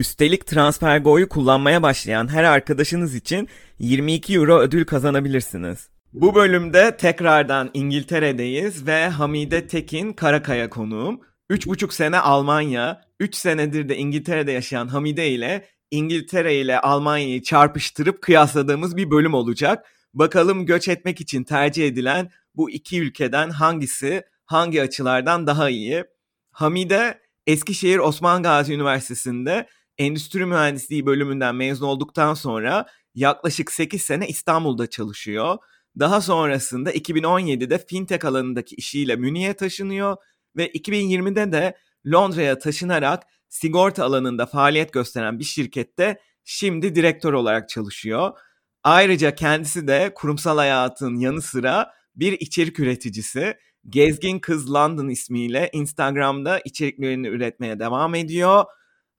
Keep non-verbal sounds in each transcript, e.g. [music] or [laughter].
Üstelik TransferGo'yu kullanmaya başlayan her arkadaşınız için 22 euro ödül kazanabilirsiniz. Bu bölümde tekrardan İngiltere'deyiz ve Hamide Tekin Karakaya konuğum. 3,5 sene Almanya, 3 senedir de İngiltere'de yaşayan Hamide ile İngiltere ile Almanya'yı çarpıştırıp kıyasladığımız bir bölüm olacak. Bakalım göç etmek için tercih edilen bu iki ülkeden hangisi hangi açılardan daha iyi? Hamide Eskişehir Osman Gazi Üniversitesi'nde endüstri mühendisliği bölümünden mezun olduktan sonra yaklaşık 8 sene İstanbul'da çalışıyor. Daha sonrasında 2017'de fintech alanındaki işiyle Münih'e taşınıyor ve 2020'de de Londra'ya taşınarak sigorta alanında faaliyet gösteren bir şirkette şimdi direktör olarak çalışıyor. Ayrıca kendisi de kurumsal hayatın yanı sıra bir içerik üreticisi. Gezgin Kız London ismiyle Instagram'da içeriklerini üretmeye devam ediyor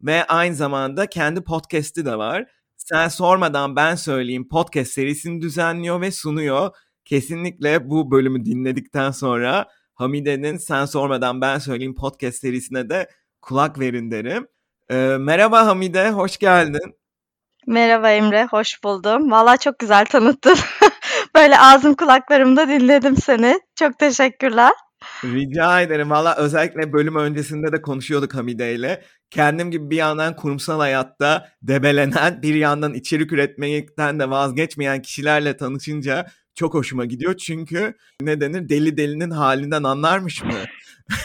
ve aynı zamanda kendi podcast'i de var. Sen sormadan ben söyleyeyim podcast serisini düzenliyor ve sunuyor. Kesinlikle bu bölümü dinledikten sonra Hamide'nin Sen Sormadan Ben Söyleyeyim podcast serisine de kulak verin derim. Ee, merhaba Hamide, hoş geldin. Merhaba Emre, hoş buldum. Valla çok güzel tanıttın. [laughs] Böyle ağzım kulaklarımda dinledim seni. Çok teşekkürler. Rica ederim. Valla özellikle bölüm öncesinde de konuşuyorduk Hamide ile. Kendim gibi bir yandan kurumsal hayatta debelenen, bir yandan içerik üretmekten de vazgeçmeyen kişilerle tanışınca çok hoşuma gidiyor. Çünkü ne denir deli delinin halinden anlarmış mı?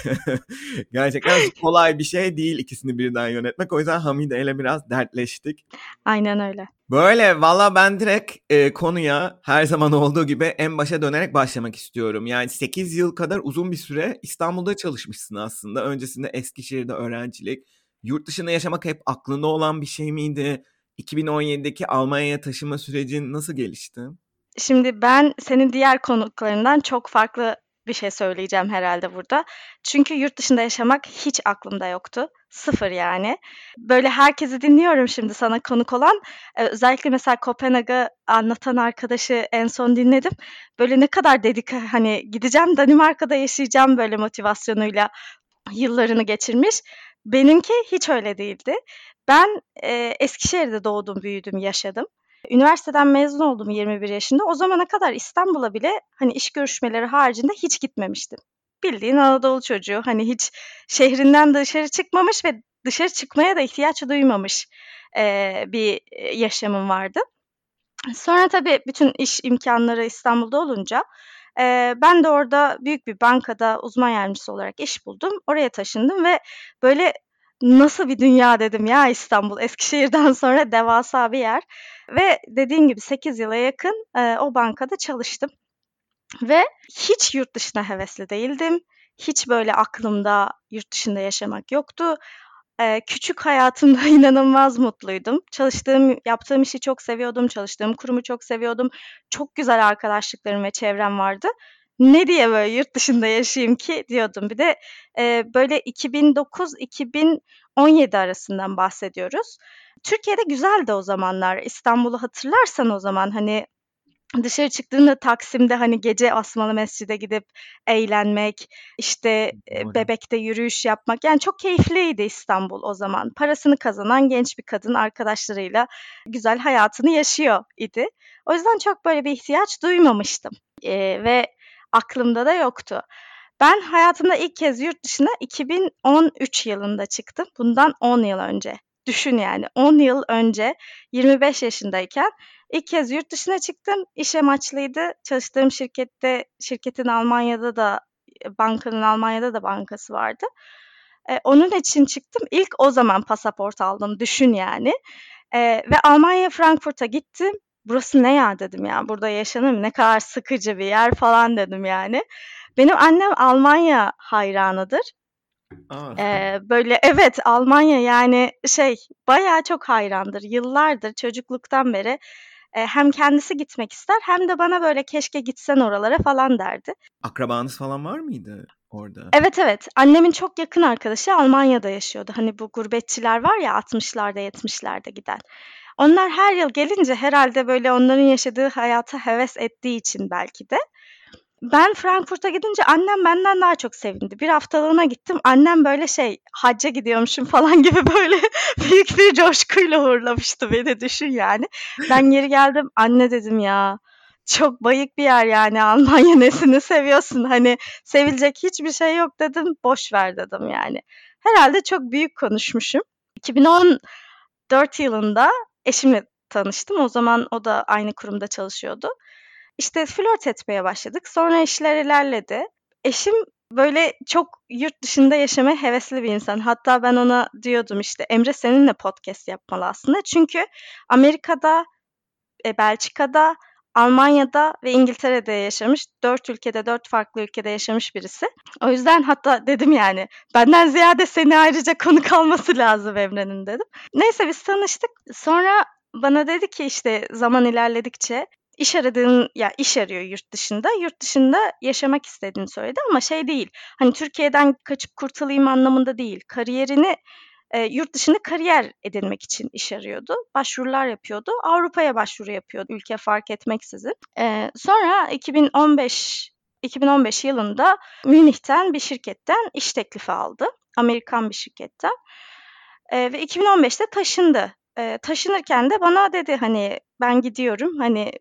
[laughs] Gerçekten kolay bir şey değil ikisini birden yönetmek. O yüzden Hamide ile biraz dertleştik. Aynen öyle. Böyle valla ben direkt e, konuya her zaman olduğu gibi en başa dönerek başlamak istiyorum. Yani 8 yıl kadar uzun bir süre İstanbul'da çalışmışsın aslında. Öncesinde Eskişehir'de öğrencilik. Yurt dışında yaşamak hep aklında olan bir şey miydi? 2017'deki Almanya'ya taşıma sürecin nasıl gelişti? Şimdi ben senin diğer konuklarından çok farklı bir şey söyleyeceğim herhalde burada. Çünkü yurt dışında yaşamak hiç aklımda yoktu. Sıfır yani. Böyle herkesi dinliyorum şimdi sana konuk olan. Ee, özellikle mesela Kopenhag'ı anlatan arkadaşı en son dinledim. Böyle ne kadar dedik hani gideceğim Danimarka'da yaşayacağım böyle motivasyonuyla yıllarını geçirmiş. Benimki hiç öyle değildi. Ben e, Eskişehir'de doğdum, büyüdüm, yaşadım. Üniversiteden mezun oldum 21 yaşında. O zamana kadar İstanbul'a bile hani iş görüşmeleri haricinde hiç gitmemiştim. Bildiğin Anadolu çocuğu hani hiç şehrinden dışarı çıkmamış ve dışarı çıkmaya da ihtiyaç duymamış e, bir yaşamım vardı. Sonra tabii bütün iş imkanları İstanbul'da olunca e, ben de orada büyük bir bankada uzman yardımcısı olarak iş buldum. Oraya taşındım ve böyle nasıl bir dünya dedim ya İstanbul. Eskişehir'den [laughs] sonra devasa bir yer. Ve dediğin gibi 8 yıla yakın e, o bankada çalıştım. Ve hiç yurt dışına hevesli değildim. Hiç böyle aklımda yurt dışında yaşamak yoktu. Ee, küçük hayatımda [laughs] inanılmaz mutluydum. Çalıştığım, yaptığım işi çok seviyordum. Çalıştığım kurumu çok seviyordum. Çok güzel arkadaşlıklarım ve çevrem vardı. Ne diye böyle yurt dışında yaşayayım ki diyordum. Bir de e, böyle 2009-2017 arasından bahsediyoruz. Türkiye'de güzeldi o zamanlar. İstanbul'u hatırlarsan o zaman hani dışarı çıktığında Taksim'de hani gece Asmalı Mescid'e gidip eğlenmek, işte Doğru. Bebek'te yürüyüş yapmak. Yani çok keyifliydi İstanbul o zaman. Parasını kazanan genç bir kadın arkadaşlarıyla güzel hayatını yaşıyor idi. O yüzden çok böyle bir ihtiyaç duymamıştım. Ee, ve aklımda da yoktu. Ben hayatımda ilk kez yurt dışına 2013 yılında çıktım. Bundan 10 yıl önce. Düşün yani 10 yıl önce 25 yaşındayken ilk kez yurt dışına çıktım. İş amaçlıydı. Çalıştığım şirkette, şirketin Almanya'da da, bankanın Almanya'da da bankası vardı. Ee, onun için çıktım. İlk o zaman pasaport aldım. Düşün yani. Ee, ve Almanya Frankfurt'a gittim. Burası ne ya dedim ya. Burada yaşanır Ne kadar sıkıcı bir yer falan dedim yani. Benim annem Almanya hayranıdır. Ee, böyle evet Almanya yani şey bayağı çok hayrandır. Yıllardır çocukluktan beri Eee, hem kendisi gitmek ister hem de bana böyle "Keşke gitsen oralara." falan derdi. Akrabanız falan var mıydı orada? Evet, evet. Annemin çok yakın arkadaşı Almanya'da yaşıyordu. Hani bu gurbetçiler var ya 60'larda 70'lerde giden. Onlar her yıl gelince herhalde böyle onların yaşadığı hayata heves ettiği için belki de ben Frankfurt'a gidince annem benden daha çok sevindi. Bir haftalığına gittim. Annem böyle şey, hacca gidiyormuşum [laughs] falan gibi böyle [laughs] büyük bir coşkuyla uğurlamıştı beni düşün yani. Ben geri geldim. Anne dedim ya çok bayık bir yer yani Almanya [laughs] nesini seviyorsun hani sevilecek hiçbir şey yok dedim boş ver dedim yani. Herhalde çok büyük konuşmuşum. 2014 yılında eşimle tanıştım. O zaman o da aynı kurumda çalışıyordu. İşte flört etmeye başladık. Sonra işler ilerledi. Eşim böyle çok yurt dışında yaşamaya hevesli bir insan. Hatta ben ona diyordum işte Emre seninle podcast yapmalı aslında. Çünkü Amerika'da, e, Belçika'da, Almanya'da ve İngiltere'de yaşamış. Dört ülkede, dört farklı ülkede yaşamış birisi. O yüzden hatta dedim yani benden ziyade seni ayrıca konuk alması lazım Emre'nin dedim. Neyse biz tanıştık. Sonra bana dedi ki işte zaman ilerledikçe iş aradığın ya iş arıyor yurt dışında. Yurt dışında yaşamak istediğini söyledi ama şey değil. Hani Türkiye'den kaçıp kurtulayım anlamında değil. Kariyerini e, yurt dışında kariyer edinmek için iş arıyordu. Başvurular yapıyordu. Avrupa'ya başvuru yapıyordu. Ülke fark etmeksizin. E, sonra 2015 2015 yılında Münih'ten bir şirketten iş teklifi aldı. Amerikan bir şirketten. E, ve 2015'te taşındı. E, taşınırken de bana dedi hani ben gidiyorum hani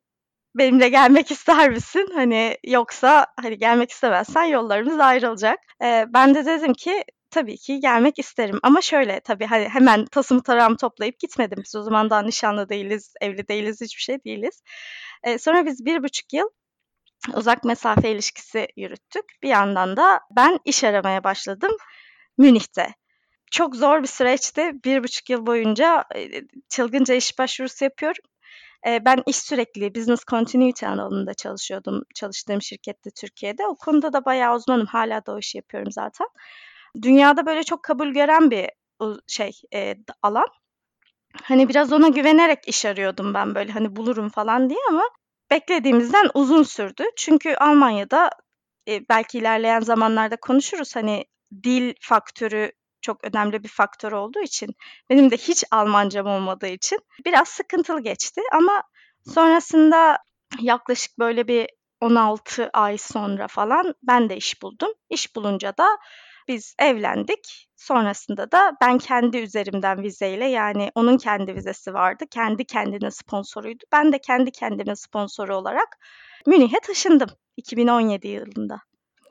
benimle gelmek ister misin? Hani yoksa hani gelmek istemezsen yollarımız ayrılacak. Ee, ben de dedim ki tabii ki gelmek isterim. Ama şöyle tabii hani hemen tasımı tarağımı toplayıp gitmedim. Biz o zaman daha nişanlı değiliz, evli değiliz, hiçbir şey değiliz. Ee, sonra biz bir buçuk yıl uzak mesafe ilişkisi yürüttük. Bir yandan da ben iş aramaya başladım Münih'te. Çok zor bir süreçti. Bir buçuk yıl boyunca çılgınca iş başvurusu yapıyorum. Ben iş sürekli business continuity alanında çalışıyordum çalıştığım şirkette Türkiye'de. O konuda da bayağı uzmanım. Hala da o işi yapıyorum zaten. Dünyada böyle çok kabul gören bir şey e, alan. Hani biraz ona güvenerek iş arıyordum ben böyle hani bulurum falan diye ama beklediğimizden uzun sürdü. Çünkü Almanya'da e, belki ilerleyen zamanlarda konuşuruz hani dil faktörü çok önemli bir faktör olduğu için benim de hiç Almancam olmadığı için biraz sıkıntılı geçti ama sonrasında yaklaşık böyle bir 16 ay sonra falan ben de iş buldum. İş bulunca da biz evlendik. Sonrasında da ben kendi üzerimden vizeyle yani onun kendi vizesi vardı. Kendi kendine sponsoruydu. Ben de kendi kendime sponsoru olarak Münih'e taşındım 2017 yılında.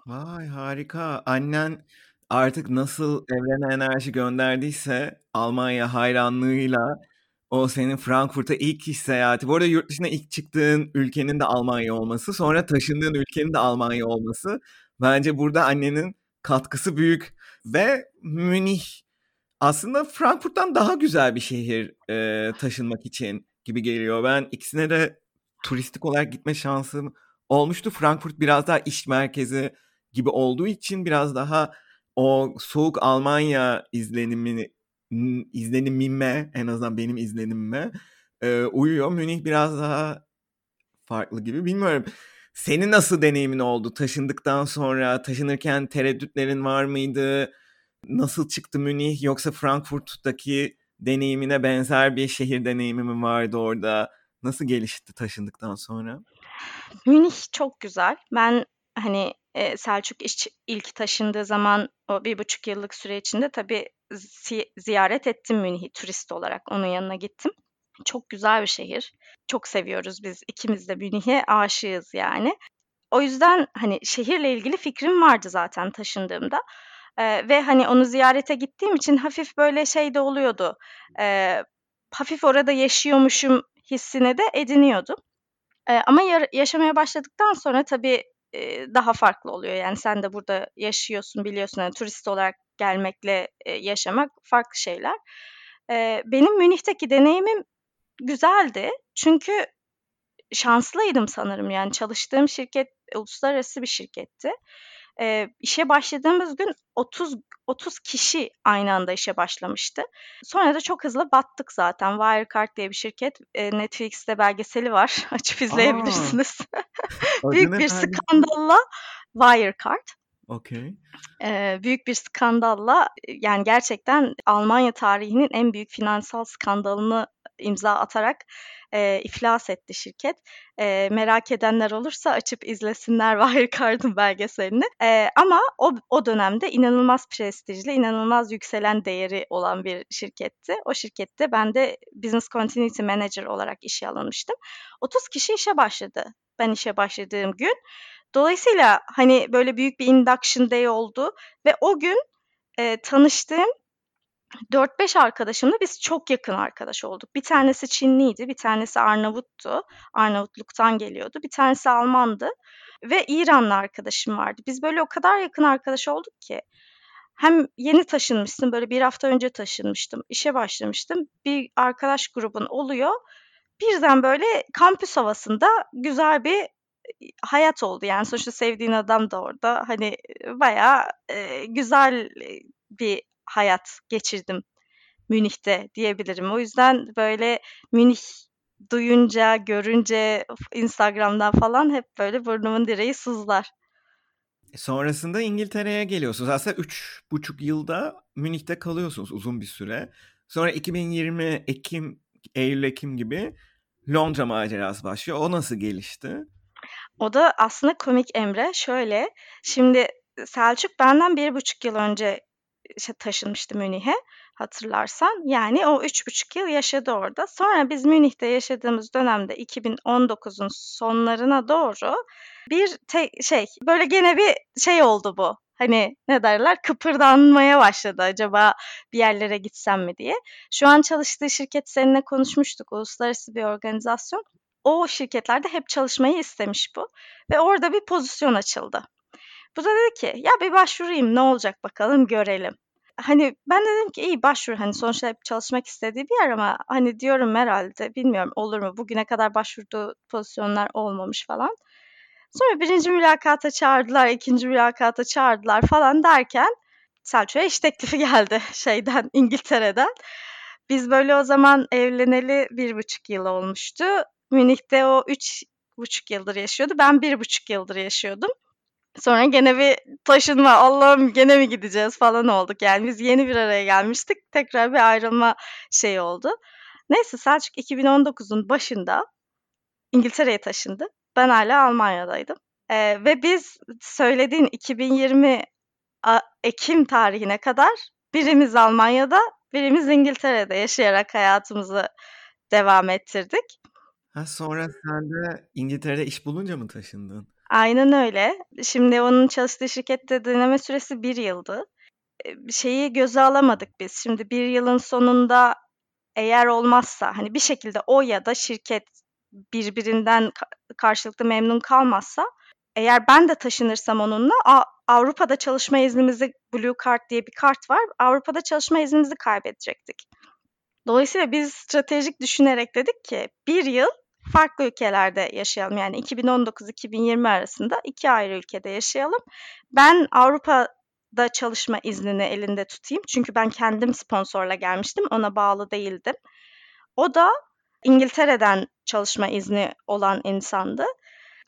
Vay harika. Annen artık nasıl evrene enerji gönderdiyse Almanya hayranlığıyla o senin Frankfurt'a ilk iş seyahati. Bu arada yurt dışına ilk çıktığın ülkenin de Almanya olması, sonra taşındığın ülkenin de Almanya olması. Bence burada annenin katkısı büyük. Ve Münih aslında Frankfurt'tan daha güzel bir şehir e, taşınmak için gibi geliyor. Ben ikisine de turistik olarak gitme şansım olmuştu. Frankfurt biraz daha iş merkezi gibi olduğu için biraz daha o soğuk Almanya izlenimini izlenimime en azından benim izlenimime e, uyuyor. Münih biraz daha farklı gibi. Bilmiyorum. Senin nasıl deneyimin oldu taşındıktan sonra? Taşınırken tereddütlerin var mıydı? Nasıl çıktı Münih yoksa Frankfurt'taki deneyimine benzer bir şehir deneyimi mi vardı orada? Nasıl gelişti taşındıktan sonra? Münih çok güzel. Ben hani e, Selçuk ilk taşındığı zaman o bir buçuk yıllık süre içinde tabii zi- ziyaret ettim Münih'i turist olarak. Onun yanına gittim. Çok güzel bir şehir. Çok seviyoruz biz. ikimiz de Münih'e aşığız yani. O yüzden hani şehirle ilgili fikrim vardı zaten taşındığımda. Ee, ve hani onu ziyarete gittiğim için hafif böyle şey de oluyordu. Ee, hafif orada yaşıyormuşum hissine de ediniyordum. Ee, ama yaşamaya başladıktan sonra tabii daha farklı oluyor. Yani sen de burada yaşıyorsun, biliyorsun. Yani turist olarak gelmekle yaşamak farklı şeyler. benim Münih'teki deneyimim güzeldi. Çünkü şanslıydım sanırım. Yani çalıştığım şirket uluslararası bir şirketti. Eee, işe başladığımız gün 30 30 kişi aynı anda işe başlamıştı. Sonra da çok hızlı battık zaten. Wirecard diye bir şirket. Eee, Netflix'te belgeseli var. [laughs] Açıp izleyebilirsiniz. [laughs] Adı Büyük bir skandalla Wirecard. Okay. Eee, büyük bir skandalla, yani gerçekten Almanya tarihinin en büyük finansal skandalını imza atarak, eee, iflas etti şirket. Eee, merak edenler olursa açıp izlesinler [laughs] Wirecard'ın belgeselini. Eee, ama o o dönemde inanılmaz prestijli, inanılmaz yükselen değeri olan bir şirketti. O şirkette ben de Business Continuity Manager olarak işe alınmıştım. 30 kişi işe başladı ben işe başladığım gün. Dolayısıyla, hani, böyle büyük bir induction day oldu ve o gün, eee, tanıştığım 4-5 arkadaşımla biz çok yakın arkadaş olduk. Bir tanesi Çinliydi, bir tanesi Arnavut'tu. Arnavutluk'tan geliyordu. Bir tanesi Almandı ve İranlı arkadaşım vardı. Biz böyle o kadar yakın arkadaş olduk ki. Hem yeni taşınmışsın, böyle 1 hafta önce taşınmıştım, işe başlamıştım. Bir arkadaş grubun oluyor. Birden böyle kampüs havasında güzel bir, hayat oldu. Yani sonuçta sevdiğin adam da orada. Hani, bayağı, eee, güzel, bir hayat geçirdim Münih'te diyebilirim. O yüzden böyle Münih duyunca, görünce Instagram'dan falan hep böyle burnumun direği sızlar. E, sonrasında İngiltere'ye geliyorsunuz. Aslında 3,5 yılda Münih'te kalıyorsunuz uzun bir süre. Sonra 2020 ekim, eylül-ekim gibi Londra macerası başlıyor. O nasıl gelişti? O da aslında komik Emre. Şöyle, şimdi Selçuk benden 1,5 yıl önce işte taşınmıştı Münih'e hatırlarsan. Yani o 3,5 yıl yaşadı orada. Sonra biz Münih'te yaşadığımız dönemde 2019'un sonlarına doğru bir te şey, böyle gene bir şey oldu bu. Hani ne derler? Kıpırdanmaya başladı acaba bir yerlere gitsem mi diye. Şu an çalıştığı şirket seninle konuşmuştuk. Uluslararası bir organizasyon. O şirketlerde hep çalışmayı istemiş bu ve orada bir pozisyon açıldı. Bu da dedi ki ya bir başvurayım ne olacak bakalım görelim. Hani ben de dedim ki iyi başvur hani sonuçta hep çalışmak istediği bir yer ama hani diyorum herhalde bilmiyorum olur mu bugüne kadar başvurduğu pozisyonlar olmamış falan. Sonra birinci mülakata çağırdılar, ikinci mülakata çağırdılar falan derken Selçuk'a iş teklifi [laughs] geldi şeyden İngiltere'den. Biz böyle o zaman evleneli 1,5 yıl olmuştu. Münih'te o 3,5 yıldır yaşıyordu. Ben 1,5 yıldır yaşıyordum. Sonra gene bir taşınma, Allah'ım gene mi gideceğiz falan olduk. Yani biz yeni bir araya gelmiştik. Tekrar bir ayrılma şeyi oldu. Neyse Selçuk 2019'un başında İngiltere'ye taşındı. Ben hala Almanya'daydım. Eee, ve biz söylediğin 2020 a ekim tarihine kadar birimiz Almanya'da, birimiz İngiltere'de yaşayarak hayatımızı devam ettirdik. Ha, sonra sen de İngiltere'de iş bulunca mı taşındın? Aynen öyle. Şimdi onun çalıştığı şirkette deneme süresi 1 yıldı. Eee, şeyi göze alamadık biz. Şimdi 1 yılın sonunda eğer olmazsa, hani bir şekilde o ya da şirket birbirinden ka karşılıklı memnun kalmazsa, eğer ben de taşınırsam onunla Avrupa'da çalışma iznimizi Blue Card diye bir kart var. Avrupa'da çalışma iznimizi kaybedecektik. Dolayısıyla biz stratejik düşünerek dedik ki 1 yıl farklı ülkelerde yaşayalım. Yani 2019-2020 arasında 2 ayrı ülkede yaşayalım. Ben Avrupa'da çalışma iznini elinde tutayım. Çünkü ben kendim sponsorla gelmiştim. Ona bağlı değildim. O da İngiltere'den çalışma izni olan insandı.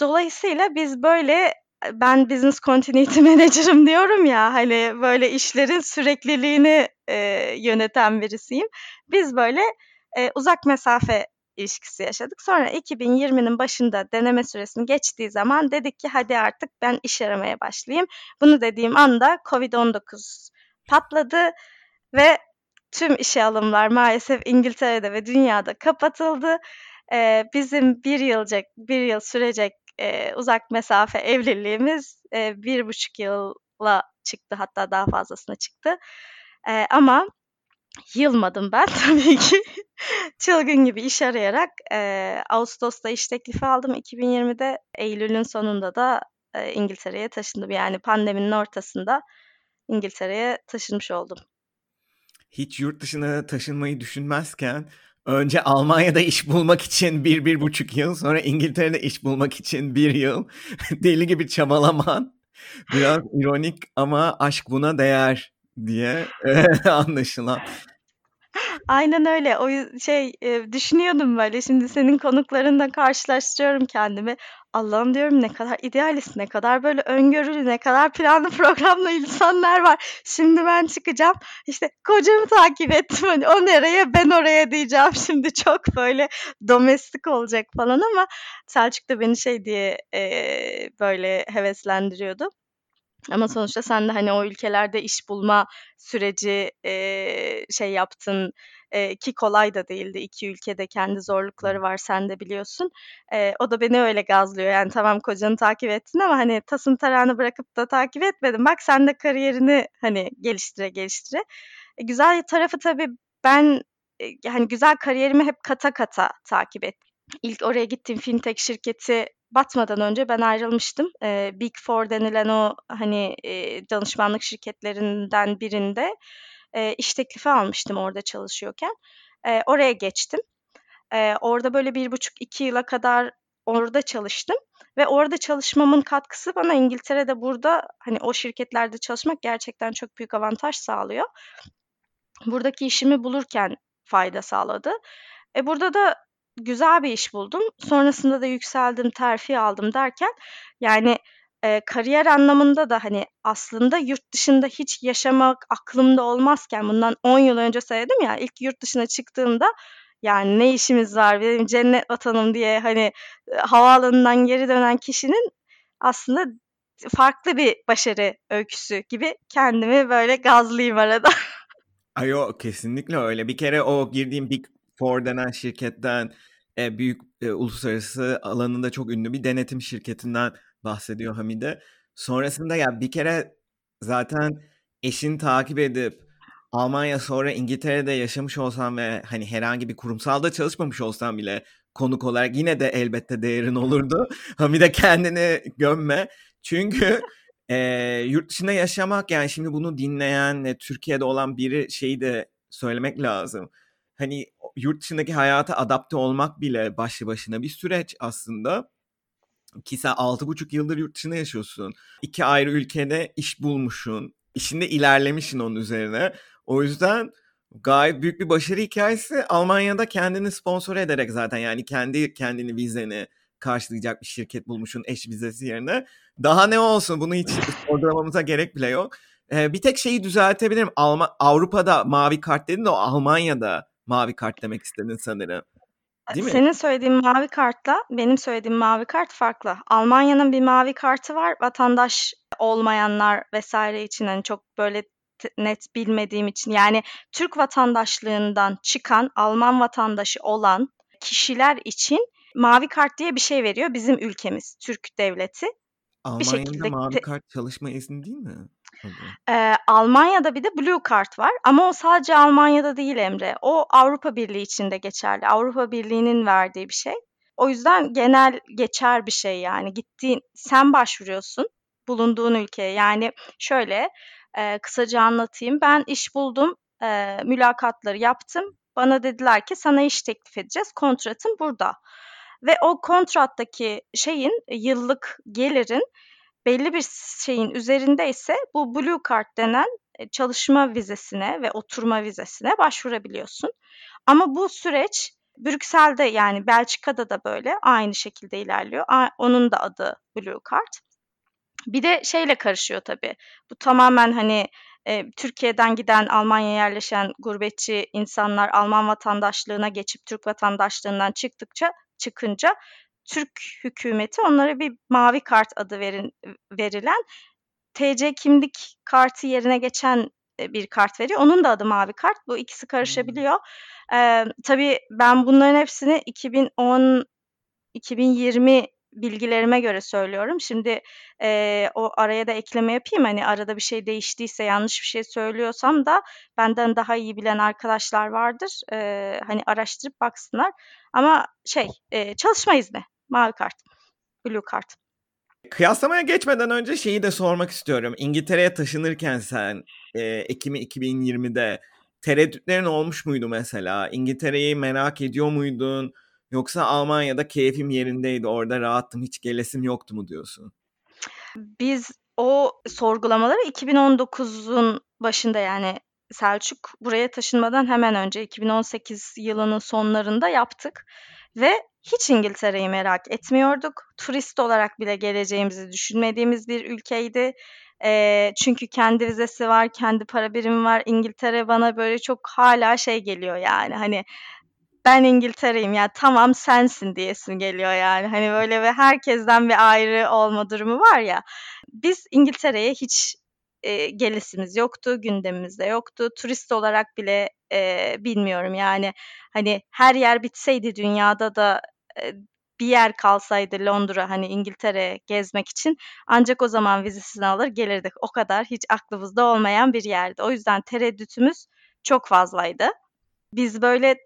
Dolayısıyla biz böyle ben Business Continuity [laughs] Manager'ım diyorum ya, hani böyle işlerin sürekliliğini, eee, yöneten birisiyim. Biz böyle, eee, uzak mesafe ilişkisi yaşadık. Sonra 2020'nin başında deneme süresini geçtiği zaman dedik ki hadi artık ben iş aramaya başlayayım. Bunu dediğim anda COVID-19 patladı ve tüm işe alımlar maalesef İngiltere'de ve dünyada kapatıldı. Eee, bizim 1 yılcak 1 yıl sürecek, eee, uzak mesafe evliliğimiz, eee, 1,5 yıla çıktı hatta daha fazlasına çıktı. Eee, ama yılmadım ben [laughs] tabii ki. Çılgın gibi iş arayarak, eee, ağustos'ta iş teklifi aldım 2020'de. Eylül'ün sonunda da, eee, İngiltere'ye taşındım. Yani pandeminin ortasında İngiltere'ye taşınmış oldum. Hiç yurt dışına taşınmayı düşünmezken önce Almanya'da iş bulmak için 1-1,5 yıl, sonra İngiltere'de iş bulmak için 1 yıl [laughs] deli gibi çabalaman Biraz ironik ama aşk buna değer diye [laughs] anlaşılan. Aynen öyle. O şey e, düşünüyordum böyle. Şimdi senin konuklarınla karşılaştırıyorum kendimi. Allah'ım diyorum ne kadar idealist, ne kadar böyle öngörülü, ne kadar planlı [laughs] programlı insanlar var. Şimdi ben çıkacağım işte kocamı takip ettim hani o nereye ben oraya diyeceğim [laughs] şimdi çok böyle domestik olacak falan ama Selçuk da beni şey diye e, böyle heveslendiriyordu. Ama sonuçta sen de hani o ülkelerde iş bulma süreci e, şey yaptın e, ki kolay da değildi. İki ülkede kendi zorlukları var sen de biliyorsun. E, o da beni öyle gazlıyor. Yani tamam kocanı takip ettin ama hani tasın tarağını bırakıp da takip etmedin. Bak sen de kariyerini hani geliştire geliştire. E, güzel tarafı tabii ben e, hani güzel kariyerimi hep kata kata takip ettim. İlk oraya gittiğim fintech şirketi batmadan önce ben ayrılmıştım. Eee, Big Four denilen o hani eee, danışmanlık şirketlerinden birinde eee, iş teklifi almıştım orada çalışıyorken. Eee, oraya geçtim. Eee, orada böyle bir buçuk iki yıla kadar orada çalıştım ve orada çalışmamın katkısı bana İngiltere'de burada hani o şirketlerde çalışmak gerçekten çok büyük avantaj sağlıyor. Buradaki işimi bulurken fayda sağladı. E burada da güzel bir iş buldum. Sonrasında da yükseldim, terfi aldım derken yani e, kariyer anlamında da hani aslında yurt dışında hiç yaşamak aklımda olmazken bundan 10 yıl önce söyledim ya ilk yurt dışına çıktığımda yani ne işimiz var benim cennet vatanım diye hani e, havaalanından geri dönen kişinin aslında farklı bir başarı öyküsü gibi kendimi böyle gazlayayım arada. Ay o kesinlikle öyle. Bir kere o girdiğim Big Four denen şirketten e, büyük e, uluslararası alanında çok ünlü bir denetim şirketinden bahsediyor Hamide. Sonrasında ya bir kere zaten eşini takip edip Almanya sonra İngiltere'de yaşamış olsam ve hani herhangi bir kurumsalda çalışmamış olsam bile konuk olarak yine de elbette değerin olurdu. [laughs] Hamide kendini gömme. Çünkü [laughs] e, yurt dışında yaşamak yani şimdi bunu dinleyen Türkiye'de olan biri şeyi de söylemek lazım. Hani yurt dışındaki hayata adapte olmak bile başlı başına bir süreç aslında. Ki sen 6,5 yıldır yurt dışında yaşıyorsun. İki ayrı ülkede iş bulmuşsun. İşinde ilerlemişsin onun üzerine. O yüzden gayet büyük bir başarı hikayesi. Almanya'da kendini sponsor ederek zaten yani kendi kendini vizeni karşılayacak bir şirket bulmuşsun eş vizesi yerine. Daha ne olsun bunu hiç sorgulamamıza gerek bile yok. Ee, bir tek şeyi düzeltebilirim. Alma, Avrupa'da mavi kart dedin de o Almanya'da mavi kart demek istedin sanırım. Değil mi? Senin söylediğin mavi kartla benim söylediğim mavi kart farklı. Almanya'nın bir mavi kartı var. Vatandaş olmayanlar vesaire için hani çok böyle net bilmediğim için yani Türk vatandaşlığından çıkan Alman vatandaşı olan kişiler için mavi kart diye bir şey veriyor bizim ülkemiz Türk devleti. Almanya'da bir şekilde mavi kart çalışma izni değil mi? Ee, Almanya'da bir de Blue Card var ama o sadece Almanya'da değil Emre. O Avrupa Birliği içinde geçerli. Avrupa Birliği'nin verdiği bir şey. O yüzden genel geçer bir şey yani. Gittiğin, sen başvuruyorsun bulunduğun ülkeye. Yani şöyle e, kısaca anlatayım. Ben iş buldum, e, mülakatları yaptım. Bana dediler ki sana iş teklif edeceğiz. Kontratın burada. Ve o kontrattaki şeyin yıllık gelirin belli bir şeyin üzerinde ise bu Blue Card denen e, çalışma vizesine ve oturma vizesine başvurabiliyorsun. Ama bu süreç Brüksel'de yani Belçika'da da böyle aynı şekilde ilerliyor. Onun da adı Blue Card. Bir de şeyle karışıyor tabii. Bu tamamen hani e, Türkiye'den giden Almanya'ya yerleşen gurbetçi insanlar Alman vatandaşlığına geçip Türk vatandaşlığından çıktıkça çıkınca Türk hükümeti onlara bir mavi kart adı verin, verilen TC kimlik kartı yerine geçen e, bir kart veriyor. Onun da adı mavi kart. Bu ikisi karışabiliyor. Ee, tabii ben bunların hepsini 2010 2020 bilgilerime göre söylüyorum. Şimdi e, o araya da ekleme yapayım. Hani arada bir şey değiştiyse yanlış bir şey söylüyorsam da benden daha iyi bilen arkadaşlar vardır. E, hani araştırıp baksınlar. Ama şey e, çalışma izni mavi kart, blue kart. Kıyaslamaya geçmeden önce şeyi de sormak istiyorum. İngiltere'ye taşınırken sen e, Ekim 2020'de tereddütlerin olmuş muydu mesela? İngiltere'yi merak ediyor muydun? Yoksa Almanya'da keyfim yerindeydi, orada rahattım, hiç gelesim yoktu mu diyorsun? Biz o sorgulamaları 2019'un başında yani Selçuk buraya taşınmadan hemen önce 2018 yılının sonlarında yaptık ve hiç İngiltere'yi merak etmiyorduk. Turist olarak bile geleceğimizi düşünmediğimiz bir ülkeydi. E, çünkü kendi vizesi var, kendi para birimi var. İngiltere bana böyle çok hala şey geliyor yani hani ben İngiltere'yim ya tamam sensin diyesin geliyor yani. Hani böyle ve herkesten bir ayrı olma durumu var ya. Biz İngiltere'ye hiç e, gelesimiz yoktu, gündemimizde yoktu. Turist olarak bile e, bilmiyorum yani hani her yer bitseydi dünyada da e, bir yer kalsaydı Londra hani İngiltere gezmek için ancak o zaman vizesini alır gelirdik. O kadar hiç aklımızda olmayan bir yerdi. O yüzden tereddütümüz çok fazlaydı. Biz böyle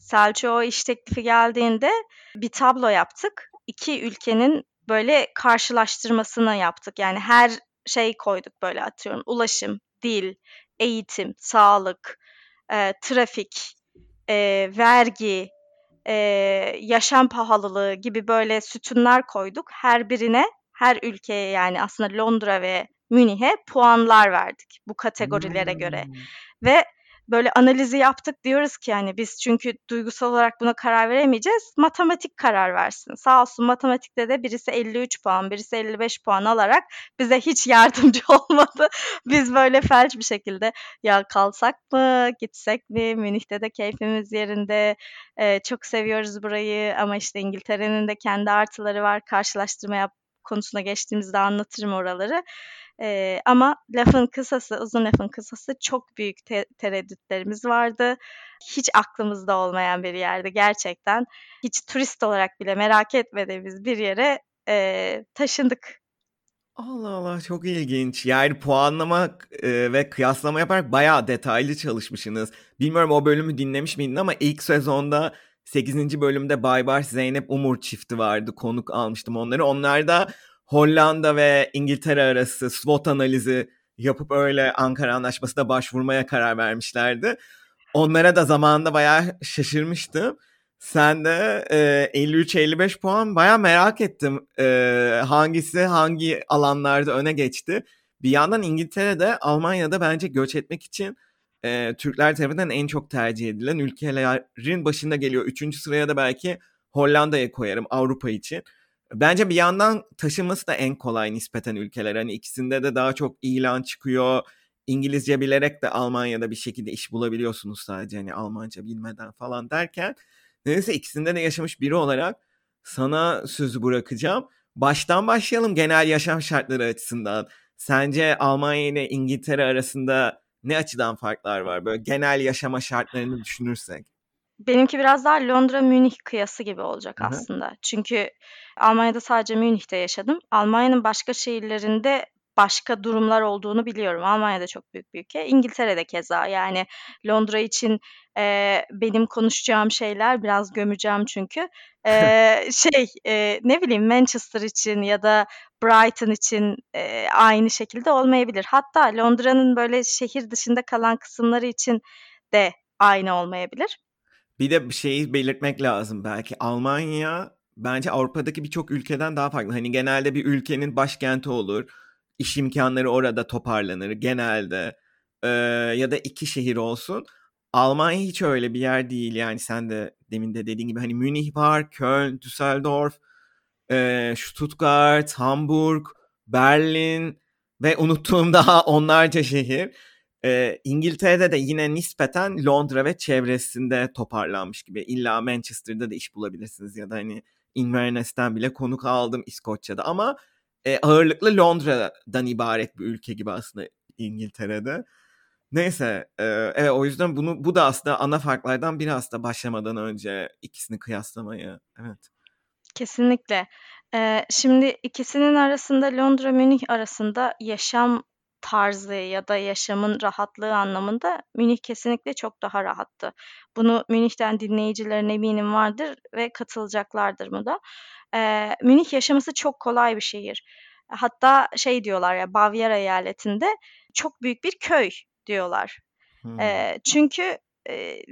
Selçuk'a iş teklifi geldiğinde bir tablo yaptık. İki ülkenin böyle karşılaştırmasını yaptık. Yani her şey koyduk böyle atıyorum. Ulaşım, dil, eğitim, sağlık, e, trafik, e, vergi, e, yaşam pahalılığı gibi böyle sütunlar koyduk. Her birine, her ülkeye yani aslında Londra ve Münih'e puanlar verdik bu kategorilere göre. Ve böyle analizi yaptık diyoruz ki yani biz çünkü duygusal olarak buna karar veremeyeceğiz. Matematik karar versin. Sağ olsun matematikte de birisi 53 puan, birisi 55 puan alarak bize hiç yardımcı [laughs] olmadı. Biz böyle felç bir şekilde ya kalsak mı, gitsek mi? Münih'te de keyfimiz yerinde. Ee, çok seviyoruz burayı ama işte İngiltere'nin de kendi artıları var. Karşılaştırma yap konusuna geçtiğimizde anlatırım oraları. E, ama lafın kısası, uzun lafın kısası çok büyük te- tereddütlerimiz vardı. Hiç aklımızda olmayan bir yerde gerçekten. Hiç turist olarak bile merak etmediğimiz bir yere e, taşındık. Allah Allah çok ilginç. Yani puanlama e, ve kıyaslama yaparak bayağı detaylı çalışmışsınız. Bilmiyorum o bölümü dinlemiş miydin ama ilk sezonda 8. bölümde Baybars Zeynep Umur çifti vardı. Konuk almıştım onları. Onlar da Hollanda ve İngiltere arası SWOT analizi yapıp öyle Ankara Anlaşması'na başvurmaya karar vermişlerdi. Onlara da zamanında bayağı şaşırmıştım. Sen de e, 53-55 puan bayağı merak ettim. E, hangisi hangi alanlarda öne geçti. Bir yandan İngiltere'de Almanya'da bence göç etmek için e, Türkler tarafından en çok tercih edilen ülkelerin başında geliyor. Üçüncü sıraya da belki Hollanda'ya koyarım Avrupa için. Bence bir yandan taşınması da en kolay nispeten ülkeler. Hani ikisinde de daha çok ilan çıkıyor. İngilizce bilerek de Almanya'da bir şekilde iş bulabiliyorsunuz sadece hani Almanca bilmeden falan derken. Neyse ikisinde de yaşamış biri olarak sana sözü bırakacağım. Baştan başlayalım genel yaşam şartları açısından. Sence Almanya ile İngiltere arasında ne açıdan farklar var? Böyle genel yaşama şartlarını düşünürsek. Benimki biraz daha Londra-Münih kıyası gibi olacak Hı-hı. aslında. Çünkü Almanya'da sadece Münih'te yaşadım. Almanya'nın başka şehirlerinde başka durumlar olduğunu biliyorum. Almanya'da çok büyük bir ülke. İngiltere'de keza yani Londra için e, benim konuşacağım şeyler biraz gömeceğim çünkü. E, [laughs] şey e, ne bileyim Manchester için ya da Brighton için e, aynı şekilde olmayabilir. Hatta Londra'nın böyle şehir dışında kalan kısımları için de aynı olmayabilir. Bir de bir şeyi belirtmek lazım belki. Almanya bence Avrupa'daki birçok ülkeden daha farklı. Hani genelde bir ülkenin başkenti olur. İş imkanları orada toparlanır genelde. Ee, ya da iki şehir olsun. Almanya hiç öyle bir yer değil. Yani sen de demin de dediğin gibi hani Münih var, Köln, Düsseldorf, e, Stuttgart, Hamburg, Berlin ve unuttuğum daha onlarca şehir. E, İngiltere'de de yine nispeten Londra ve çevresinde toparlanmış gibi. İlla Manchester'da da iş bulabilirsiniz ya da hani Inverness'ten bile konuk aldım İskoçya'da ama e, ağırlıklı Londra'dan ibaret bir ülke gibi aslında İngiltere'de. Neyse, e, evet o yüzden bunu bu da aslında ana farklardan biri aslında başlamadan önce ikisini kıyaslamayı. Evet. Kesinlikle. Ee, şimdi ikisinin arasında Londra Münih arasında yaşam tarzı ya da yaşamın rahatlığı anlamında Münih kesinlikle çok daha rahattı. Bunu Münih'ten dinleyicilerin eminim vardır ve katılacaklardır mı da. Ee, Münih yaşaması çok kolay bir şehir. Hatta şey diyorlar ya Bavyera eyaletinde çok büyük bir köy diyorlar. Hmm. E, çünkü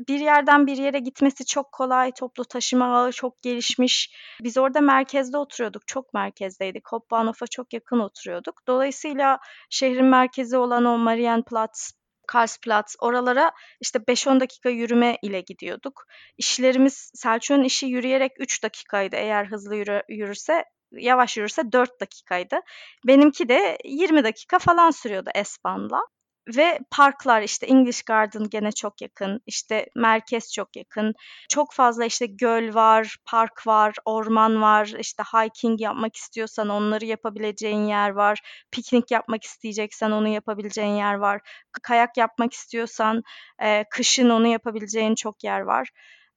bir yerden bir yere gitmesi çok kolay. Toplu taşıma ağı çok gelişmiş. Biz orada merkezde oturuyorduk. Çok merkezdeydik. Hauptbahnhof'a çok yakın oturuyorduk. Dolayısıyla şehrin merkezi olan o Marienplatz, Karlsplatz oralara işte 5-10 dakika yürüme ile gidiyorduk. İşlerimiz Selçuk'un işi yürüyerek 3 dakikaydı eğer hızlı yürü, yürürse yavaş yürürse 4 dakikaydı. Benimki de 20 dakika falan sürüyordu S-Bahn'la. Ve parklar işte English Garden gene çok yakın, işte merkez çok yakın. Çok fazla işte göl var, park var, orman var. işte hiking yapmak istiyorsan onları yapabileceğin yer var. Piknik yapmak isteyeceksen onu yapabileceğin yer var. Kayak yapmak istiyorsan e, kışın onu yapabileceğin çok yer var.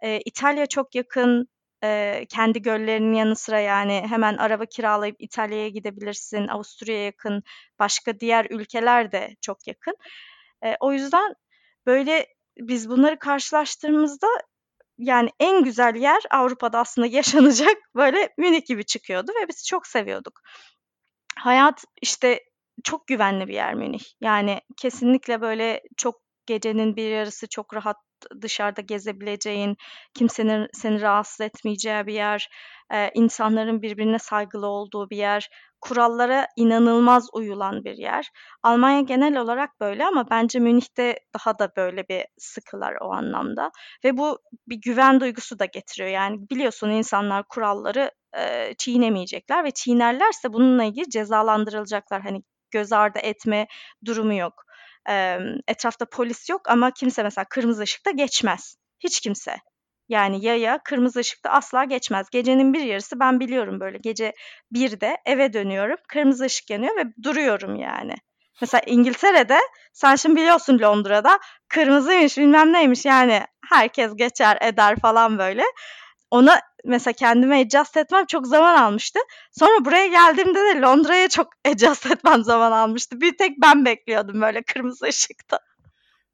E, İtalya çok yakın, e, kendi göllerinin yanı sıra yani hemen araba kiralayıp İtalya'ya gidebilirsin. Avusturya'ya yakın, başka diğer ülkeler de çok yakın. E, o yüzden böyle biz bunları karşılaştırdığımızda yani en güzel yer Avrupa'da aslında [laughs] yaşanacak böyle Münih gibi çıkıyordu ve biz çok seviyorduk. Hayat işte çok güvenli bir yer Münih. Yani kesinlikle böyle çok gecenin bir yarısı çok rahat dışarıda gezebileceğin, kimsenin seni rahatsız etmeyeceği bir yer, e, insanların birbirine saygılı olduğu bir yer, kurallara inanılmaz uyulan bir yer. Almanya genel olarak böyle ama bence Münih'te daha da böyle bir sıkılar o anlamda ve bu bir güven duygusu da getiriyor. Yani biliyorsun insanlar kuralları e, çiğnemeyecekler ve çiğnerlerse bununla ilgili cezalandırılacaklar. Hani göz ardı etme durumu yok etrafta polis yok ama kimse mesela kırmızı ışıkta geçmez. Hiç kimse. Yani yaya kırmızı ışıkta asla geçmez. Gecenin bir yarısı ben biliyorum böyle gece birde eve dönüyorum. Kırmızı ışık yanıyor ve duruyorum yani. Mesela İngiltere'de sen şimdi biliyorsun Londra'da kırmızıymış bilmem neymiş yani herkes geçer eder falan böyle ona mesela kendime adjust etmem çok zaman almıştı. Sonra buraya geldiğimde de Londra'ya çok [laughs] adjust etmem zaman almıştı. Bir tek ben bekliyordum böyle kırmızı ışıkta.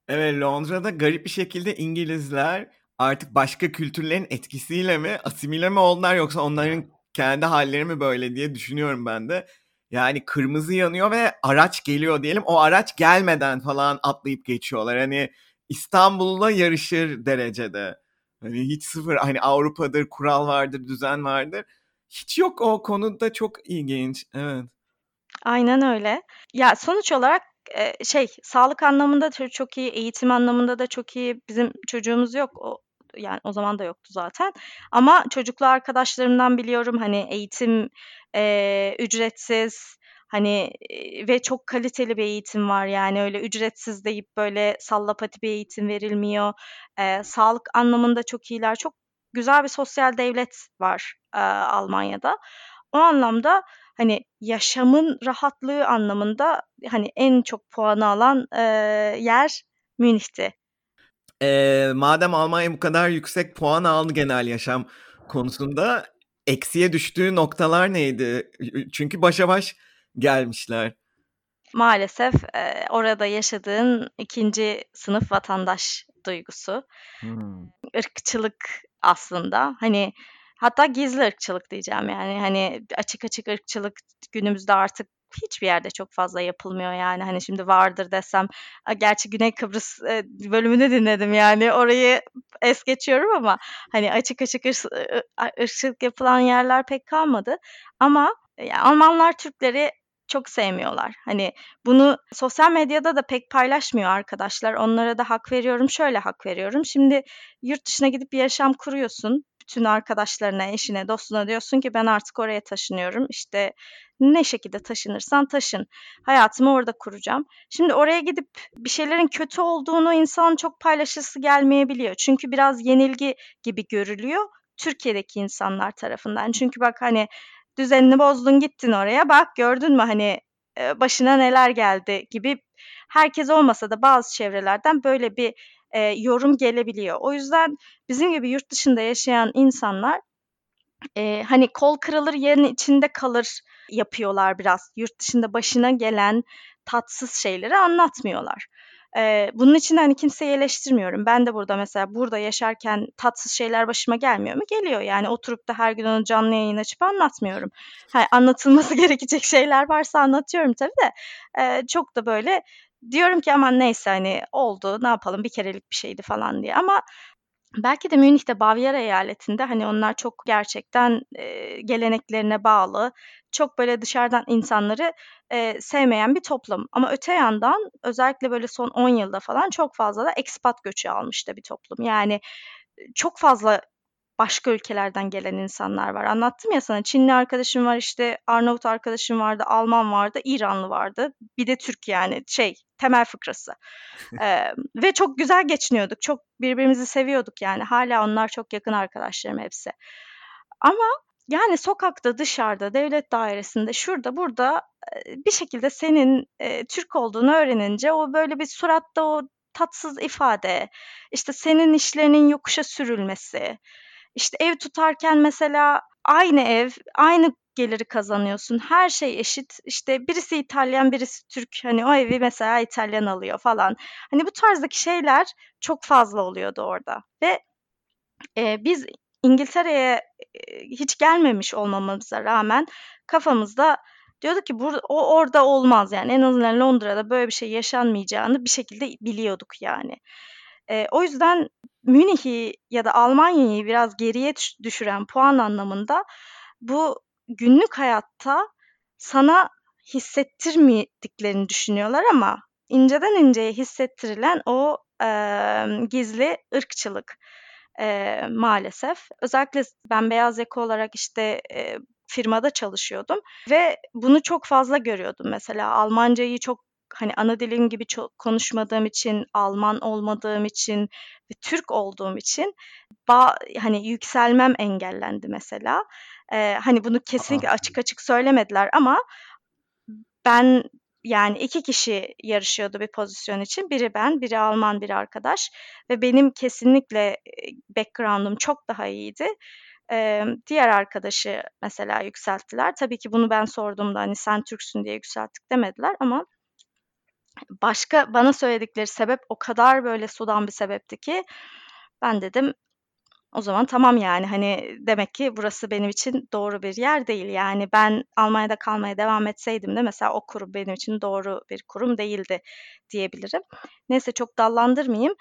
Evet Londra'da garip bir şekilde İngilizler artık başka kültürlerin etkisiyle mi asimile mi oldular yoksa onların kendi halleri mi böyle diye düşünüyorum ben de. Yani kırmızı yanıyor ve araç geliyor diyelim. O araç gelmeden falan atlayıp geçiyorlar. Hani İstanbul'la yarışır derecede. Hani hiç sıfır hani Avrupa'dır kural vardır düzen vardır. Hiç yok o konuda çok ilginç. Evet. Aynen öyle. Ya sonuç olarak e, şey sağlık anlamında çok iyi, eğitim anlamında da çok iyi. Bizim çocuğumuz yok. O yani o zaman da yoktu zaten. Ama çocuklu arkadaşlarımdan biliyorum hani eğitim e, ücretsiz Hani ve çok kaliteli bir eğitim var yani öyle ücretsiz deyip böyle sallapati bir eğitim verilmiyor. Eee, sağlık anlamında çok iyiler. Çok güzel bir sosyal devlet var, eee, Almanya'da. O anlamda, hani, yaşamın rahatlığı anlamında, hani, en çok puanı alan, eee, yer Münih'ti. Eee, madem Almanya bu kadar yüksek puan aldı genel yaşam konusunda, eksiye düştüğü noktalar neydi? çünkü başa baş gelmişler. Maalesef e, orada yaşadığın ikinci sınıf vatandaş duygusu. Hmm. Irkçılık aslında. Hani hatta gizli ırkçılık diyeceğim yani. Hani açık açık ırkçılık günümüzde artık hiçbir yerde çok fazla yapılmıyor yani. Hani şimdi vardır desem. Gerçi Güney Kıbrıs bölümünü dinledim yani. Orayı es geçiyorum ama hani açık açık ırkçılık yapılan yerler pek kalmadı. Ama yani Almanlar Türkleri çok sevmiyorlar. Hani bunu sosyal medyada da pek paylaşmıyor arkadaşlar. Onlara da hak veriyorum. Şöyle hak veriyorum. Şimdi yurt dışına gidip bir yaşam kuruyorsun. Bütün arkadaşlarına, eşine, dostuna diyorsun ki ben artık oraya taşınıyorum. İşte ne şekilde taşınırsan taşın. Hayatımı orada kuracağım. Şimdi oraya gidip bir şeylerin kötü olduğunu insan çok paylaşısı gelmeyebiliyor. Çünkü biraz yenilgi gibi görülüyor. Türkiye'deki insanlar tarafından. Çünkü bak hani düzenini bozdun gittin oraya bak gördün mü hani başına neler geldi gibi herkes olmasa da bazı çevrelerden böyle bir e, yorum gelebiliyor. O yüzden bizim gibi yurt dışında yaşayan insanlar e, hani kol kırılır yerin içinde kalır yapıyorlar biraz. Yurt dışında başına gelen tatsız şeyleri anlatmıyorlar. Eee, bunun için hani kimseyi eleştirmiyorum. Ben de burada mesela burada yaşarken tatsız şeyler başıma gelmiyor mu? Geliyor. Yani oturup da her gün onu canlı yayın açıp anlatmıyorum. Ha, anlatılması [laughs] gerekecek şeyler varsa anlatıyorum tabii de. Eee, çok da böyle diyorum ki aman neyse hani oldu ne yapalım bir kerelik bir şeydi falan diye ama belki de Münih'te Bavyera eyaletinde hani onlar çok gerçekten e, geleneklerine bağlı çok böyle dışarıdan insanları e, sevmeyen bir toplum. Ama öte yandan özellikle böyle son 10 yılda falan çok fazla da ekspat göçü almış da bir toplum. Yani çok fazla başka ülkelerden gelen insanlar var. Anlattım ya sana Çinli arkadaşım var işte Arnavut arkadaşım vardı, Alman vardı, İranlı vardı. Bir de Türk yani şey temel fıkrası. [laughs] ee, ve çok güzel geçiniyorduk. Çok birbirimizi seviyorduk yani. Hala onlar çok yakın arkadaşlarım hepsi. Ama yani sokakta, dışarıda, devlet dairesinde, şurada, burada bir şekilde senin e, Türk olduğunu öğrenince o böyle bir suratta o tatsız ifade, işte senin işlerinin yokuşa sürülmesi, işte ev tutarken mesela aynı ev, aynı geliri kazanıyorsun. Her şey eşit. İşte birisi İtalyan, birisi Türk. Hani o evi mesela İtalyan alıyor falan. Hani bu tarzdaki şeyler çok fazla oluyordu orada. Ve e, biz İngiltere'ye e, hiç gelmemiş olmamıza rağmen kafamızda diyorduk ki burada, o orada olmaz yani en azından Londra'da böyle bir şey yaşanmayacağını bir şekilde biliyorduk yani. E, o yüzden Münih'i ya da Almanya'yı biraz geriye düşüren puan anlamında bu günlük hayatta sana hissettirmediklerini düşünüyorlar ama inceden inceye hissettirilen o e, gizli ırkçılık e, maalesef. Özellikle ben beyaz yaka olarak işte e, firmada çalışıyordum ve bunu çok fazla görüyordum. Mesela Almancayı çok hani ana dilim gibi çok konuşmadığım için, Alman olmadığım için ve Türk olduğum için ba hani yükselmem engellendi mesela. Eee, hani bunu kesinlikle A! açık açık söylemediler ama ben yani iki kişi yarışıyordu bir pozisyon için. Biri ben, biri Alman, biri arkadaş ve benim kesinlikle background'um çok daha iyiydi. Emm, diğer arkadaşı mesela yükselttiler. Tabii ki bunu ben sorduğumda hani sen Türksün diye yükselttik demediler ama başka bana söyledikleri sebep o kadar böyle sudan bir sebepti ki ben dedim o zaman tamam yani hani demek ki burası benim için doğru bir yer değil. Yani ben Almanya'da kalmaya devam etseydim de mesela o kurum benim için doğru bir kurum değildi diyebilirim. Neyse çok dallandırmayayım.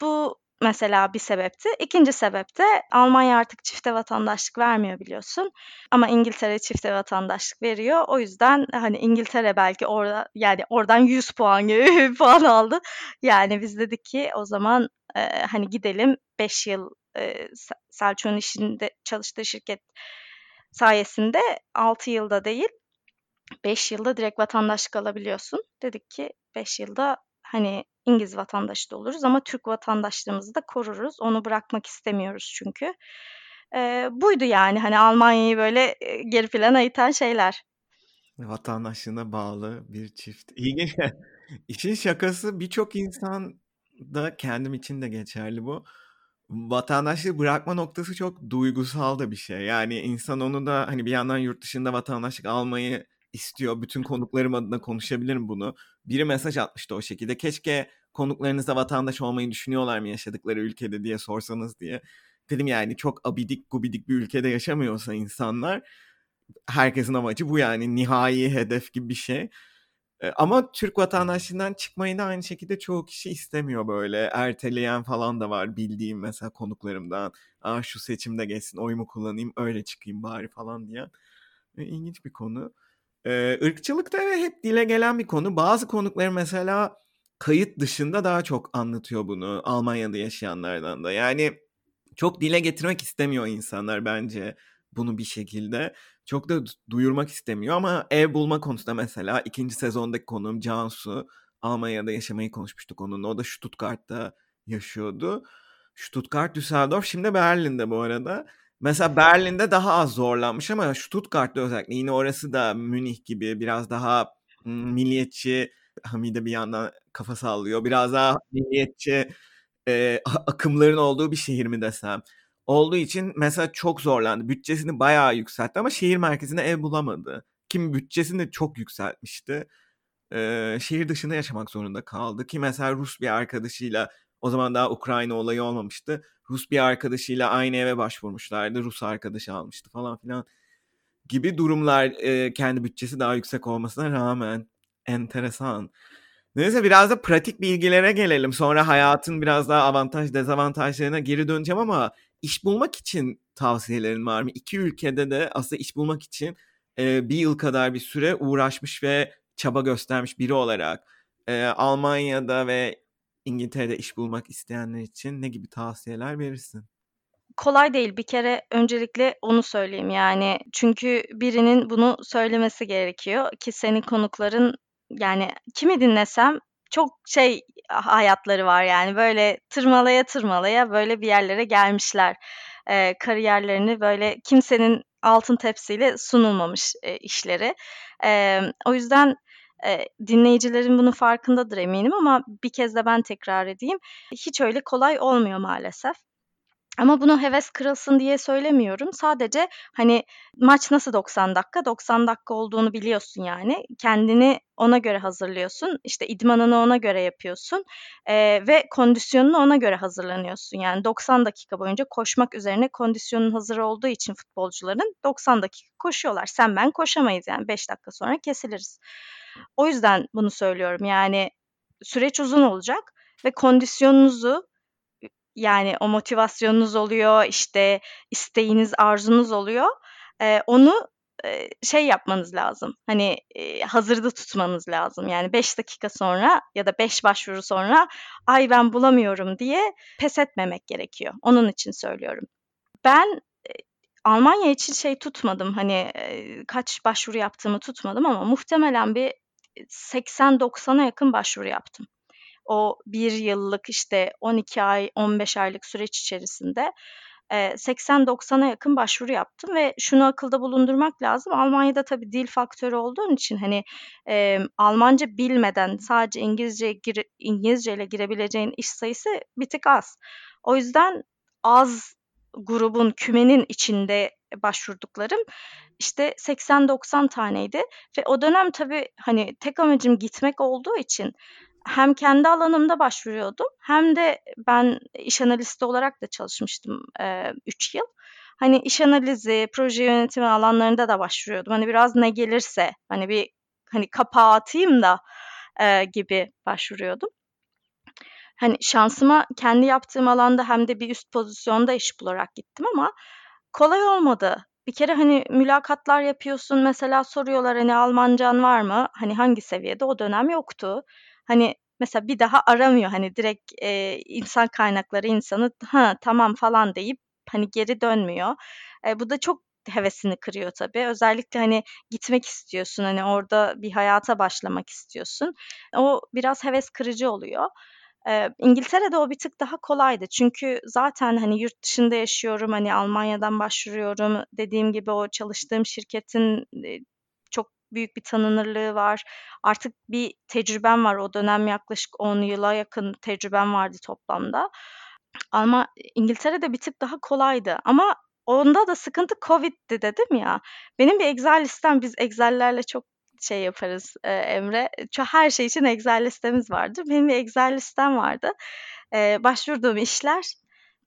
Bu mesela bir sebepti. İkinci sebep de Almanya artık çifte vatandaşlık vermiyor biliyorsun. Ama İngiltere çifte vatandaşlık veriyor. O yüzden hani İngiltere belki orada yani oradan 100 puan gibi [laughs] puan aldı. Yani biz dedik ki o zaman e, hani gidelim 5 yıl e, Selçuk'un işinde çalıştığı şirket sayesinde 6 yılda değil 5 yılda direkt vatandaşlık alabiliyorsun. Dedik ki 5 yılda hani İngiliz vatandaşı da oluruz ama Türk vatandaşlığımızı da koruruz. Onu bırakmak istemiyoruz çünkü. Eee, buydu yani hani Almanya'yı böyle e, geri plana iten şeyler. Vatandaşlığına bağlı bir çift. İlginç. [laughs] İşin şakası birçok insan da kendim için de geçerli bu. Vatandaşlığı bırakma noktası çok duygusal da bir şey. Yani insan onu da hani bir yandan yurt dışında vatandaşlık almayı istiyor. Bütün konuklarım adına konuşabilirim bunu. Biri mesaj atmıştı o şekilde. Keşke konuklarınızda vatandaş olmayı düşünüyorlar mı yaşadıkları ülkede diye sorsanız diye. Dedim yani çok abidik gubidik bir ülkede yaşamıyorsa insanlar herkesin amacı bu yani nihai hedef gibi bir şey. Ama Türk vatandaşlığından çıkmayı da aynı şekilde çoğu kişi istemiyor böyle. Erteleyen falan da var bildiğim mesela konuklarımdan. Aa şu seçimde geçsin oyumu kullanayım öyle çıkayım bari falan diye. İlginç bir konu. Ee, ırkçılık da hep dile gelen bir konu. Bazı konukları mesela kayıt dışında daha çok anlatıyor bunu Almanya'da yaşayanlardan da. Yani çok dile getirmek istemiyor insanlar bence bunu bir şekilde. Çok da duyurmak istemiyor ama ev bulma konusunda mesela ikinci sezondaki konuğum Cansu Almanya'da yaşamayı konuşmuştuk onunla. O da Stuttgart'ta yaşıyordu. Stuttgart, Düsseldorf şimdi Berlin'de bu arada. Mesela Berlin'de daha az zorlanmış ama Stuttgart'ta özellikle yine orası da Münih gibi biraz daha milliyetçi Hamide bir yandan kafa sallıyor. Biraz daha milliyetçi e, akımların olduğu bir şehir mi desem. Olduğu için mesela çok zorlandı. Bütçesini bayağı yükseltti ama şehir merkezine ev bulamadı. Kim bütçesini çok yükseltmişti. E, şehir dışında yaşamak zorunda kaldı. Ki mesela Rus bir arkadaşıyla o zaman daha Ukrayna olayı olmamıştı. Rus bir arkadaşıyla aynı eve başvurmuşlardı. Rus arkadaşı almıştı falan filan gibi durumlar e, kendi bütçesi daha yüksek olmasına rağmen enteresan. Neyse biraz da pratik bilgilere gelelim. Sonra hayatın biraz daha avantaj dezavantajlarına geri döneceğim ama iş bulmak için tavsiyelerin var mı? İki ülkede de aslında iş bulmak için e, bir yıl kadar bir süre uğraşmış ve çaba göstermiş biri olarak e, Almanya'da ve İngiltere'de iş bulmak isteyenler için ne gibi tavsiyeler verirsin? Kolay değil. Bir kere öncelikle onu söyleyeyim yani. Çünkü birinin bunu söylemesi gerekiyor ki senin konukların yani kimi dinlesem çok şey hayatları var yani böyle tırmalaya tırmalaya böyle bir yerlere gelmişler. Ee, kariyerlerini böyle kimsenin altın tepsiyle sunulmamış e, işleri. E, o yüzden e, dinleyicilerin bunun farkındadır eminim ama bir kez de ben tekrar edeyim. Hiç öyle kolay olmuyor maalesef. Ama bunu heves kırılsın diye söylemiyorum. Sadece hani maç nasıl 90 dakika? 90 dakika olduğunu biliyorsun yani. Kendini ona göre hazırlıyorsun. İşte idmanını ona göre yapıyorsun. Ee, ve kondisyonunu ona göre hazırlanıyorsun. Yani 90 dakika boyunca koşmak üzerine kondisyonun hazır olduğu için futbolcuların 90 dakika koşuyorlar. Sen ben koşamayız yani 5 dakika sonra kesiliriz. O yüzden bunu söylüyorum. Yani süreç uzun olacak ve kondisyonunuzu yani o motivasyonunuz oluyor, işte isteğiniz, arzunuz oluyor. Eee, onu, şey yapmanız lazım, hani, hazırda tutmanız lazım. Yani 5 dakika sonra ya da 5 başvuru sonra, "Ay, ben bulamıyorum." diye pes etmemek gerekiyor. Onun için söylüyorum. Ben, Almanya için şey tutmadım, hani, kaç başvuru yaptığımı tutmadım ama muhtemelen bir 80-90'a yakın başvuru yaptım o bir yıllık işte 12 ay, 15 aylık süreç içerisinde 80-90'a yakın başvuru yaptım ve şunu akılda bulundurmak lazım. Almanya'da tabii dil faktörü olduğun için hani e, Almanca bilmeden sadece İngilizce gir, İngilizce ile girebileceğin iş sayısı bir tık az. O yüzden az grubun kümenin içinde başvurduklarım işte 80-90 taneydi ve o dönem tabii hani tek amacım gitmek olduğu için hem kendi alanımda başvuruyordum hem de ben iş analisti olarak da çalışmıştım 3 yıl. Hani iş analizi, proje yönetimi alanlarında da başvuruyordum. Hani biraz ne gelirse hani bir hani kapağı atayım da e, gibi başvuruyordum. Hani şansıma kendi yaptığım alanda hem de bir üst pozisyonda iş bularak gittim ama kolay olmadı. Bir kere hani mülakatlar yapıyorsun mesela soruyorlar hani Almancan var mı? Hani hangi seviyede? O dönem yoktu. Hani mesela bir daha aramıyor hani direkt e, insan kaynakları insanı ha tamam falan deyip hani geri dönmüyor. E, bu da çok hevesini kırıyor tabii. Özellikle hani gitmek istiyorsun hani orada bir hayata başlamak istiyorsun. O biraz heves kırıcı oluyor. Ee, İngiltere'de o bir tık daha kolaydı. Çünkü zaten hani yurt dışında yaşıyorum, hani Almanya'dan başvuruyorum. Dediğim gibi o çalıştığım şirketin büyük bir tanınırlığı var. Artık bir tecrübem var. O dönem yaklaşık 10 yıla yakın tecrübem vardı toplamda. Ama İngiltere'de bir tık daha kolaydı. Ama onda da sıkıntı Covid'di dedim ya. Benim bir Excel listem, biz Excel'lerle çok şey yaparız e, Emre. Her şey için Excel listemiz vardır. Benim bir Excel listem vardı. E, başvurduğum işler,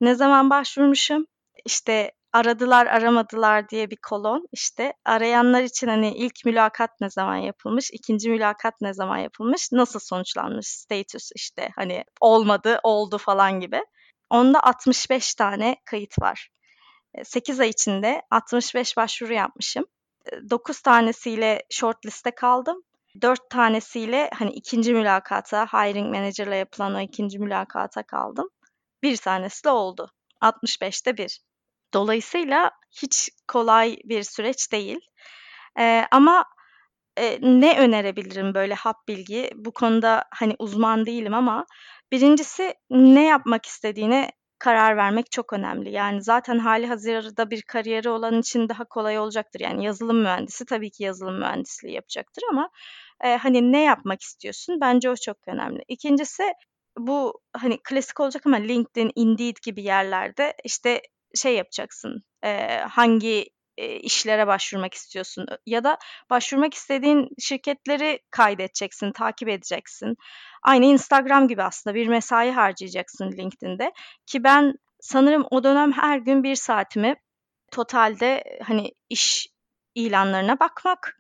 ne zaman başvurmuşum, işte aradılar aramadılar diye bir kolon işte arayanlar için hani ilk mülakat ne zaman yapılmış, ikinci mülakat ne zaman yapılmış, nasıl sonuçlanmış status işte hani olmadı, oldu falan gibi. Onda 65 tane kayıt var. 8 ay içinde 65 başvuru yapmışım. 9 tanesiyle shortliste kaldım. 4 tanesiyle hani ikinci mülakata, hiring manager'la yapılan o ikinci mülakata kaldım. Bir tanesi de oldu. 65'te bir. Dolayısıyla hiç kolay bir süreç değil. Eee, ama, eee, ne önerebilirim böyle hap bilgi? Bu konuda, hani, uzman değilim ama birincisi ne yapmak istediğine karar vermek çok önemli. Yani zaten hali hazırda bir kariyeri olan için daha kolay olacaktır. Yani yazılım mühendisi tabii ki yazılım mühendisliği yapacaktır ama, eee, hani, ne yapmak istiyorsun? Bence o çok önemli. İkincisi bu, hani, klasik olacak ama LinkedIn, Indeed gibi yerlerde, işte, şey yapacaksın, eee, hangi, işlere başvurmak istiyorsun ya da başvurmak istediğin şirketleri kaydedeceksin, takip edeceksin. Aynı Instagram gibi aslında bir mesai harcayacaksın LinkedIn'de ki ben sanırım o dönem her gün bir saatimi totalde, hani, iş ilanlarına bakmak,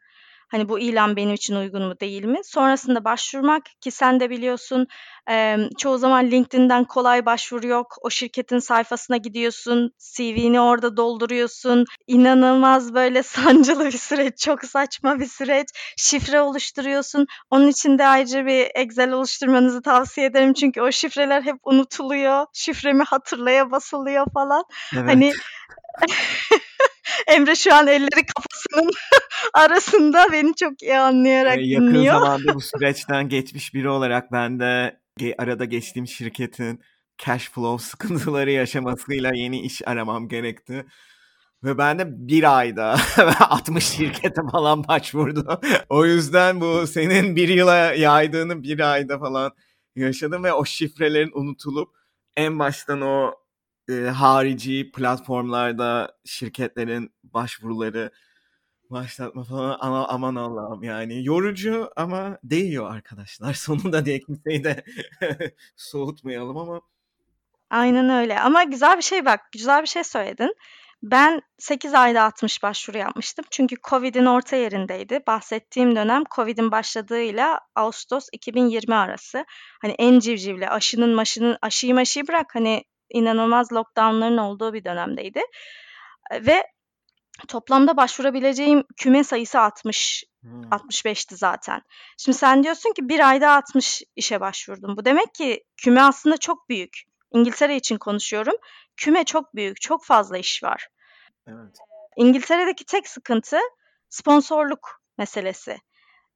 Hani bu ilan benim için uygun mu değil mi? Sonrasında başvurmak ki sen de biliyorsun e, çoğu zaman LinkedIn'den kolay başvuru yok. O şirketin sayfasına gidiyorsun, CV'ni orada dolduruyorsun. İnanılmaz böyle [laughs] sancılı bir süreç, çok saçma bir süreç. Şifre oluşturuyorsun. Onun için de ayrıca bir Excel oluşturmanızı tavsiye ederim çünkü o şifreler hep unutuluyor. Şifremi hatırlaya basılıyor falan. Evet. Hani [laughs] Emre şu an elleri kafasının [laughs] arasında beni çok iyi anlayarak Ee, yakın dinliyor. zamanda bu [laughs] süreçten geçmiş biri olarak ben de arada geçtiğim şirketin cash flow sıkıntıları yaşamasıyla yeni iş aramam gerekti. Ve ben de bir ayda [laughs] 60 şirkete falan başvurdu. o yüzden bu senin bir yıla yaydığını bir ayda falan yaşadım ve o şifrelerin unutulup en baştan o e, harici platformlarda şirketlerin başvuruları başlatma falan ama aman Allah'ım yani yorucu ama değiyor arkadaşlar. [laughs] Sonunda diye kimseyi de [laughs] soğutmayalım ama Aynen öyle ama güzel bir şey bak, güzel bir şey söyledin. Ben 8 ayda 60 başvuru yapmıştım. Çünkü Covid'in orta yerindeydi. Bahsettiğim dönem Covid'in başladığıyla Ağustos 2020 arası. Hani en civcivli aşının maşının aşıyı maşıyı bırak hani inanılmaz lockdownların olduğu bir dönemdeydi. Ve toplamda başvurabileceğim küme sayısı 60 hmm, 65'ti zaten. Şimdi sen diyorsun ki bir ayda 60 işe başvurdum. Bu demek ki küme aslında çok büyük. İngiltere için konuşuyorum. Küme çok büyük, çok fazla iş var. evet. İngiltere'deki tek sıkıntı sponsorluk meselesi.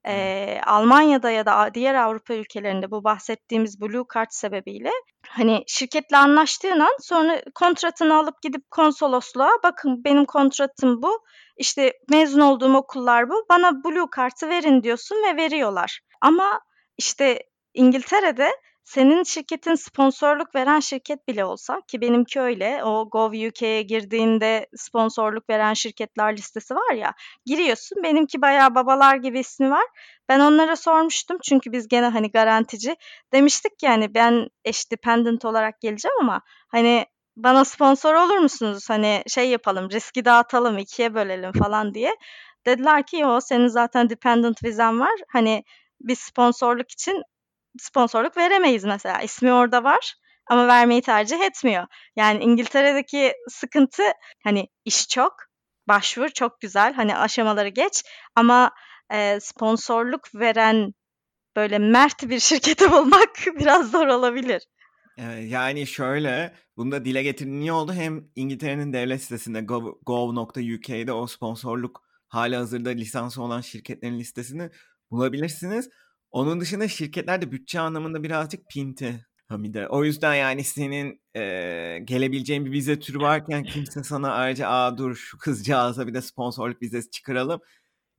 Ee, Almanya'da ya da diğer Avrupa ülkelerinde bu bahsettiğimiz Blue Card sebebiyle hani şirketle anlaştığın an sonra kontratını alıp gidip konsolosluğa bakın benim kontratım bu. İşte mezun olduğum okullar bu. Bana Blue Card'ı verin diyorsun ve veriyorlar. Ama işte İngiltere'de senin şirketin sponsorluk veren şirket bile olsa ki benimki öyle o Gov.uk'ye girdiğinde sponsorluk veren şirketler listesi var ya giriyorsun benimki bayağı babalar gibi ismi var. Ben onlara sormuştum çünkü biz gene hani garantici demiştik ki yani ben eş dependent olarak geleceğim ama hani bana sponsor olur musunuz? Hani şey yapalım riski dağıtalım ikiye bölelim falan diye. Dediler ki yo senin zaten dependent vizen var. Hani biz sponsorluk için sponsorluk veremeyiz mesela. İsmi orada var ama vermeyi tercih etmiyor. Yani İngiltere'deki sıkıntı hani iş çok, başvur çok güzel. Hani aşamaları geç ama e, sponsorluk veren böyle mert bir [laughs] şirketi bulmak [laughs] biraz zor olabilir. Ee, Yani şöyle, bunu da dile getirdiğin iyi oldu. Hem İngiltere'nin devlet sitesinde gov- gov.uk'de o sponsorluk hali hazırda lisansı olan şirketlerin listesini bulabilirsiniz. Onun dışında şirketler de bütçe anlamında birazcık pinti Hamide. O yüzden yani senin e, gelebileceğin bir vize türü varken kimse sana ayrıca aa dur şu kızcağıza bir de sponsorluk vizesi çıkaralım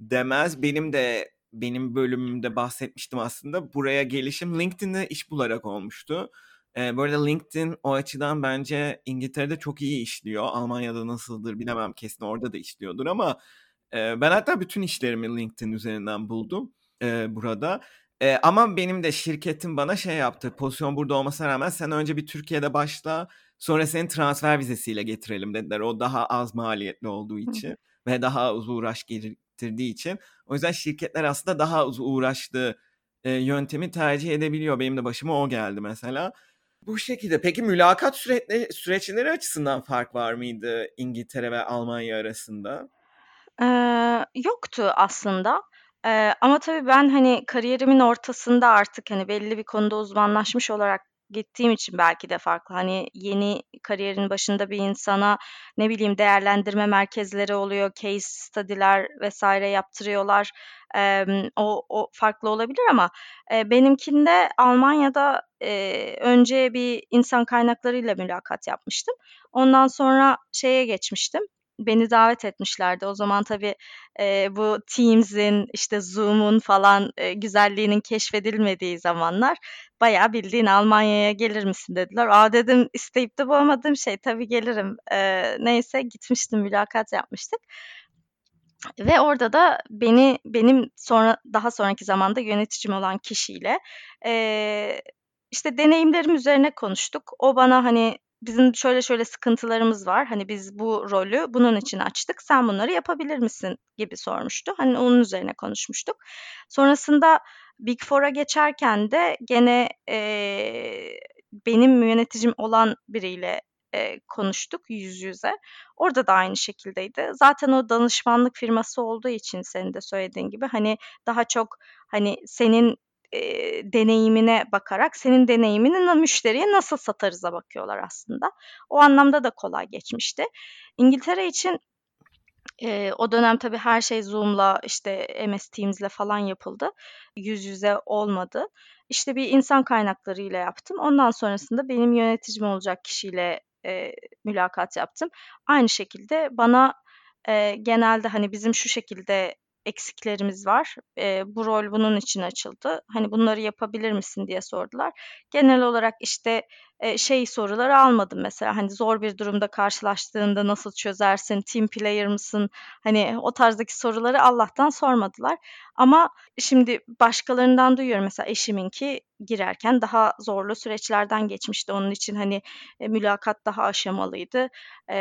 demez. Benim de benim bölümümde bahsetmiştim aslında. Buraya gelişim LinkedIn'de iş bularak olmuştu. Ee, bu arada LinkedIn o açıdan bence İngiltere'de çok iyi işliyor. Almanya'da nasıldır bilemem kesin orada da işliyordur ama e, ben hatta bütün işlerimi LinkedIn üzerinden buldum e, burada. E, ama benim de şirketim bana şey yaptı. Pozisyon burada olmasına rağmen sen önce bir Türkiye'de başla sonra senin transfer vizesiyle getirelim dediler. O daha az maliyetli olduğu için ve daha az uğraş gerektirdiği için. O yüzden şirketler aslında daha az uğraştığı e, yöntemi tercih edebiliyor. Benim de başıma o geldi mesela. Bu şekilde. Peki mülakat süreçleri, süreçleri açısından fark var mıydı İngiltere ve Almanya arasında? Eee, yoktu aslında. Eee, ama tabii ben hani kariyerimin ortasında artık hani belli bir konuda uzmanlaşmış olarak gittiğim için belki de farklı. Hani yeni kariyerin başında bir insana ne bileyim değerlendirme merkezleri oluyor, case study'ler vesaire yaptırıyorlar. Emm, o o farklı olabilir ama eee, benimkinde Almanya'da eee, önce bir insan kaynaklarıyla mülakat yapmıştım. Ondan sonra şeye geçmiştim. Beni davet etmişlerdi. O zaman tabii eee, bu Teams'in işte Zoom'un falan eee, güzelliğinin keşfedilmediği zamanlar bayağı bildiğin Almanya'ya gelir misin dediler. Aa dedim isteyip de bulamadığım şey tabii gelirim. Eee, neyse gitmiştim mülakat yapmıştık. Ve orada da beni benim sonra daha sonraki zamanda yöneticim olan kişiyle eee, işte deneyimlerim üzerine konuştuk. O bana hani bizim şöyle şöyle sıkıntılarımız var. Hani biz bu rolü bunun için açtık. Sen bunları yapabilir misin gibi sormuştu. Hani onun üzerine konuşmuştuk. Sonrasında Big Four'a geçerken de gene e, benim yöneticim olan biriyle e, konuştuk yüz yüze. Orada da aynı şekildeydi. Zaten o danışmanlık firması olduğu için senin de söylediğin gibi hani daha çok hani senin e, deneyimine bakarak senin deneyimini müşteriye nasıl satarız'a bakıyorlar aslında. O anlamda da kolay geçmişti. İngiltere için e, o dönem tabii her şey Zoom'la işte MS Teams'le falan yapıldı. Yüz yüze olmadı. İşte bir insan kaynaklarıyla yaptım. Ondan sonrasında benim yöneticim olacak kişiyle e, mülakat yaptım. Aynı şekilde bana e, genelde hani bizim şu şekilde eksiklerimiz var. E, bu rol bunun için açıldı. Hani bunları yapabilir misin diye sordular. Genel olarak işte şey soruları almadım mesela. Hani zor bir durumda karşılaştığında nasıl çözersin? Team player mısın? Hani o tarzdaki soruları Allah'tan sormadılar. Ama şimdi başkalarından duyuyorum mesela eşiminki girerken daha zorlu süreçlerden geçmişti. Onun için hani e, mülakat daha aşamalıydı.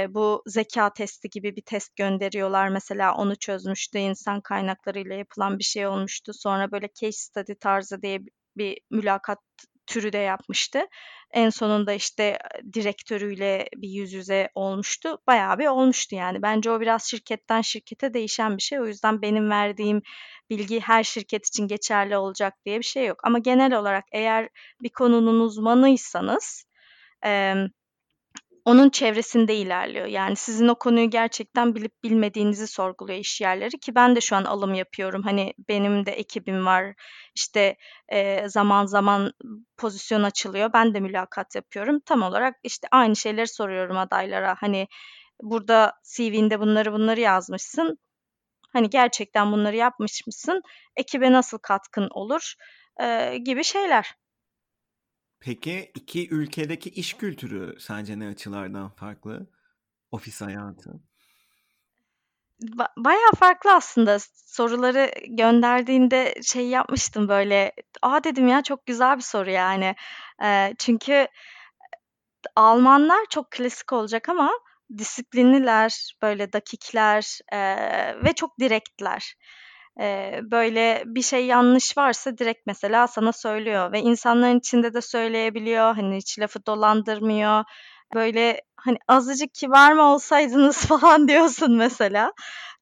Bu zeka testi gibi bir test gönderiyorlar. Mesela onu çözmüştü. insan kaynaklarıyla yapılan bir şey olmuştu. Sonra böyle case study tarzı diye bir mülakat türü de yapmıştı. En sonunda işte direktörüyle bir yüz yüze olmuştu. Bayağı bir olmuştu yani. Bence o biraz şirketten şirkete değişen bir şey. O yüzden benim verdiğim bilgi her şirket için geçerli olacak diye bir şey yok. Ama genel olarak eğer bir konunun uzmanıysanız onun çevresinde ilerliyor. Yani sizin o konuyu gerçekten bilip bilmediğinizi sorguluyor iş yerleri ki ben de şu an alım yapıyorum. Hani benim de ekibim var. İşte e, zaman zaman pozisyon açılıyor. Ben de mülakat yapıyorum. Tam olarak işte aynı şeyleri soruyorum adaylara. Hani burada CV'nde bunları bunları yazmışsın. Hani gerçekten bunları yapmış mısın? Ekibe nasıl katkın olur? E, gibi şeyler. Peki iki ülkedeki iş kültürü sence ne açılardan farklı? Ofis hayatı. Ba bayağı farklı aslında. Soruları gönderdiğinde şey yapmıştım böyle, "A!" dedim ya, çok güzel bir soru yani. Eee, çünkü Almanlar çok klasik olacak ama disiplinliler, böyle dakikler, eee, ve çok direktler. Eee, böyle bir şey yanlış varsa direkt mesela sana söylüyor ve insanların içinde de söyleyebiliyor. Hani hiç lafı dolandırmıyor. Böyle hani azıcık kibar mı olsaydınız [laughs] falan diyorsun mesela.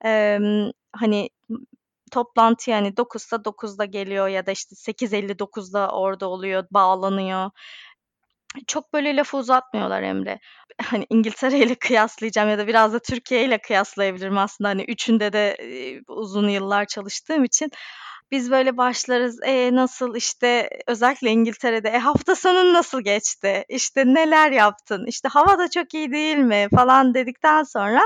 Emm, hani toplantı yani 9'sa 9'da geliyor ya da işte 8.59'da orada oluyor, bağlanıyor. Çok böyle lafı uzatmıyorlar Emre. [laughs] Hani İngiltere ile kıyaslayacağım ya da biraz da Türkiye ile kıyaslayabilirim aslında. Hani üçünde de uzun yıllar çalıştığım için. Biz böyle başlarız. E nasıl işte özellikle İngiltere'de e hafta sonun nasıl geçti? İşte neler yaptın? İşte hava da çok iyi değil mi? falan dedikten sonra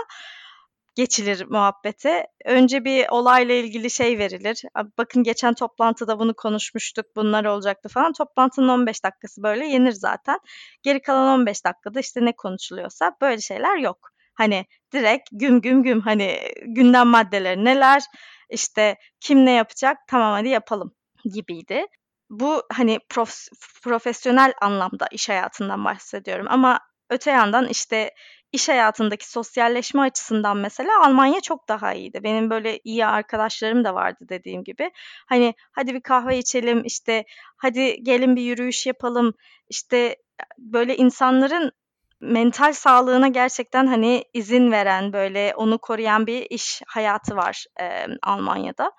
geçilir muhabbete. Önce bir olayla ilgili şey verilir. Bakın geçen toplantıda bunu konuşmuştuk, bunlar olacaktı falan. Toplantının 15 dakikası böyle yenir zaten. Geri kalan 15 dakikada işte ne konuşuluyorsa böyle şeyler yok. Hani direkt güm güm güm hani gündem maddeleri neler, işte kim ne yapacak, tamam hadi yapalım gibiydi. Bu hani prof, profesyonel anlamda iş hayatından bahsediyorum ama öte yandan işte iş hayatındaki sosyalleşme açısından mesela Almanya çok daha iyiydi. Benim böyle iyi arkadaşlarım da vardı dediğim gibi. Hani hadi bir kahve içelim, işte hadi gelin bir yürüyüş yapalım. İşte böyle insanların mental sağlığına gerçekten hani izin veren böyle onu koruyan bir iş hayatı var e, Almanya'da.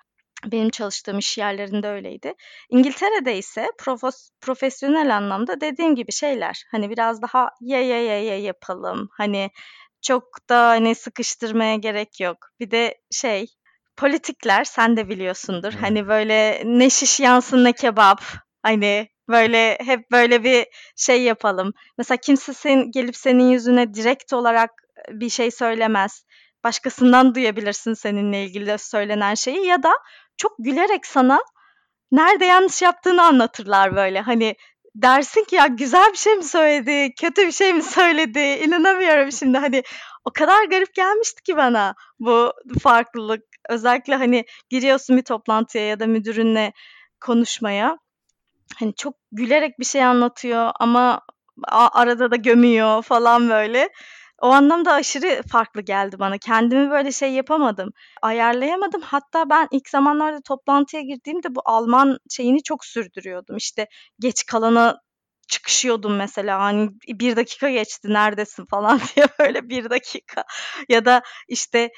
Benim çalıştığım iş yerlerinde öyleydi. İngiltere'de ise profos, profesyonel anlamda dediğim gibi şeyler. Hani biraz daha ye ye ye ye yapalım. Hani çok da hani sıkıştırmaya gerek yok. Bir de şey politikler sen de biliyorsundur. Evet. Hani böyle ne şiş yansın ne kebap. Hani böyle hep böyle bir şey yapalım. Mesela kimse sen gelip senin yüzüne direkt olarak bir şey söylemez. Başkasından duyabilirsin seninle ilgili söylenen şeyi ya da çok gülerek sana nerede yanlış yaptığını anlatırlar böyle. Hani dersin ki ya güzel bir şey mi söyledi, kötü bir şey mi söyledi, inanamıyorum şimdi hani o kadar garip gelmişti ki bana bu farklılık. Özellikle hani giriyorsun bir toplantıya ya da müdürünle konuşmaya. Hani çok gülerek bir şey anlatıyor ama arada da gömüyor falan böyle. O anlamda aşırı farklı geldi bana. Kendimi böyle şey yapamadım, ayarlayamadım. Hatta ben ilk zamanlarda toplantıya girdiğimde bu Alman şeyini çok sürdürüyordum. İşte geç kalana çıkışıyordum mesela hani bir dakika geçti neredesin falan [laughs] diye böyle bir dakika ya da işte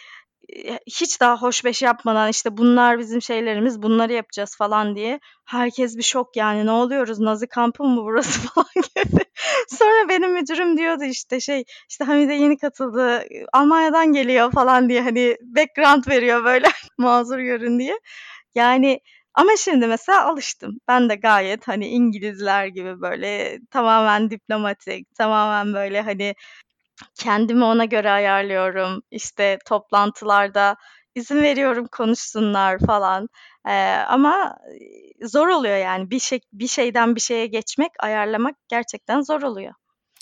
hiç daha hoşbeş yapmadan işte bunlar bizim şeylerimiz bunları yapacağız falan diye herkes bir şok yani ne oluyoruz Nazi kampı mı burası [laughs] falan gibi. Sonra benim müdürüm diyordu işte şey işte Hamide yeni katıldı Almanya'dan geliyor falan diye hani background veriyor böyle [laughs] mazur görün diye. Yani ama şimdi mesela alıştım. Ben de gayet hani İngilizler gibi böyle tamamen diplomatik, tamamen böyle hani kendimi ona göre ayarlıyorum. İşte toplantılarda izin veriyorum konuşsunlar falan. Ee, ama zor oluyor yani bir şey bir şeyden bir şeye geçmek, ayarlamak gerçekten zor oluyor.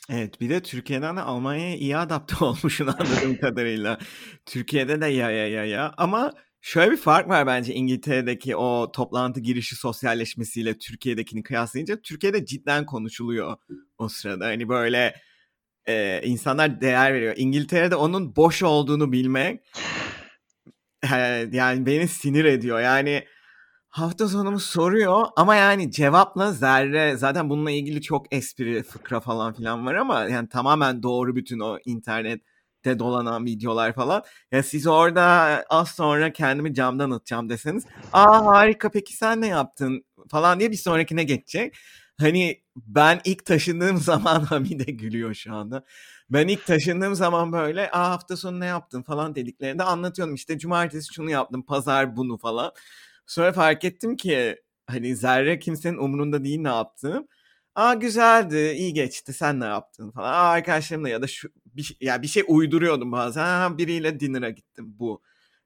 Evet bir de Türkiye'den de Almanya'ya iyi adapte [laughs] olmuşsun anladığım [laughs] kadarıyla. Türkiye'de de ya ya ya ya ama şöyle bir fark var bence İngiltere'deki o toplantı girişi sosyalleşmesiyle Türkiye'dekini kıyaslayınca Türkiye'de cidden konuşuluyor o sırada. Hani böyle e, insanlar değer veriyor. İngiltere'de onun boş olduğunu bilmek yani beni sinir ediyor. Yani hafta sonumu soruyor ama yani cevapla zerre zaten bununla ilgili çok espri fıkra falan filan var ama yani tamamen doğru bütün o internette dolanan videolar falan. Ya siz orada az sonra kendimi camdan atacağım deseniz aa harika peki sen ne yaptın falan diye bir sonrakine geçecek. Hani ben ilk taşındığım [laughs] zaman Hamide gülüyor şu anda. Ben ilk taşındığım zaman böyle Aa, hafta sonu ne yaptın falan dediklerinde anlatıyorum. İşte cumartesi şunu yaptım, pazar bunu falan. Sonra fark ettim ki hani zerre kimsenin umurunda değil ne yaptım. Aa güzeldi, iyi geçti. Sen ne yaptın falan. Aa arkadaşlarımla ya da şu bir, şey, ya bir şey uyduruyordum bazen. Ha, biriyle dinner'a gittim bu.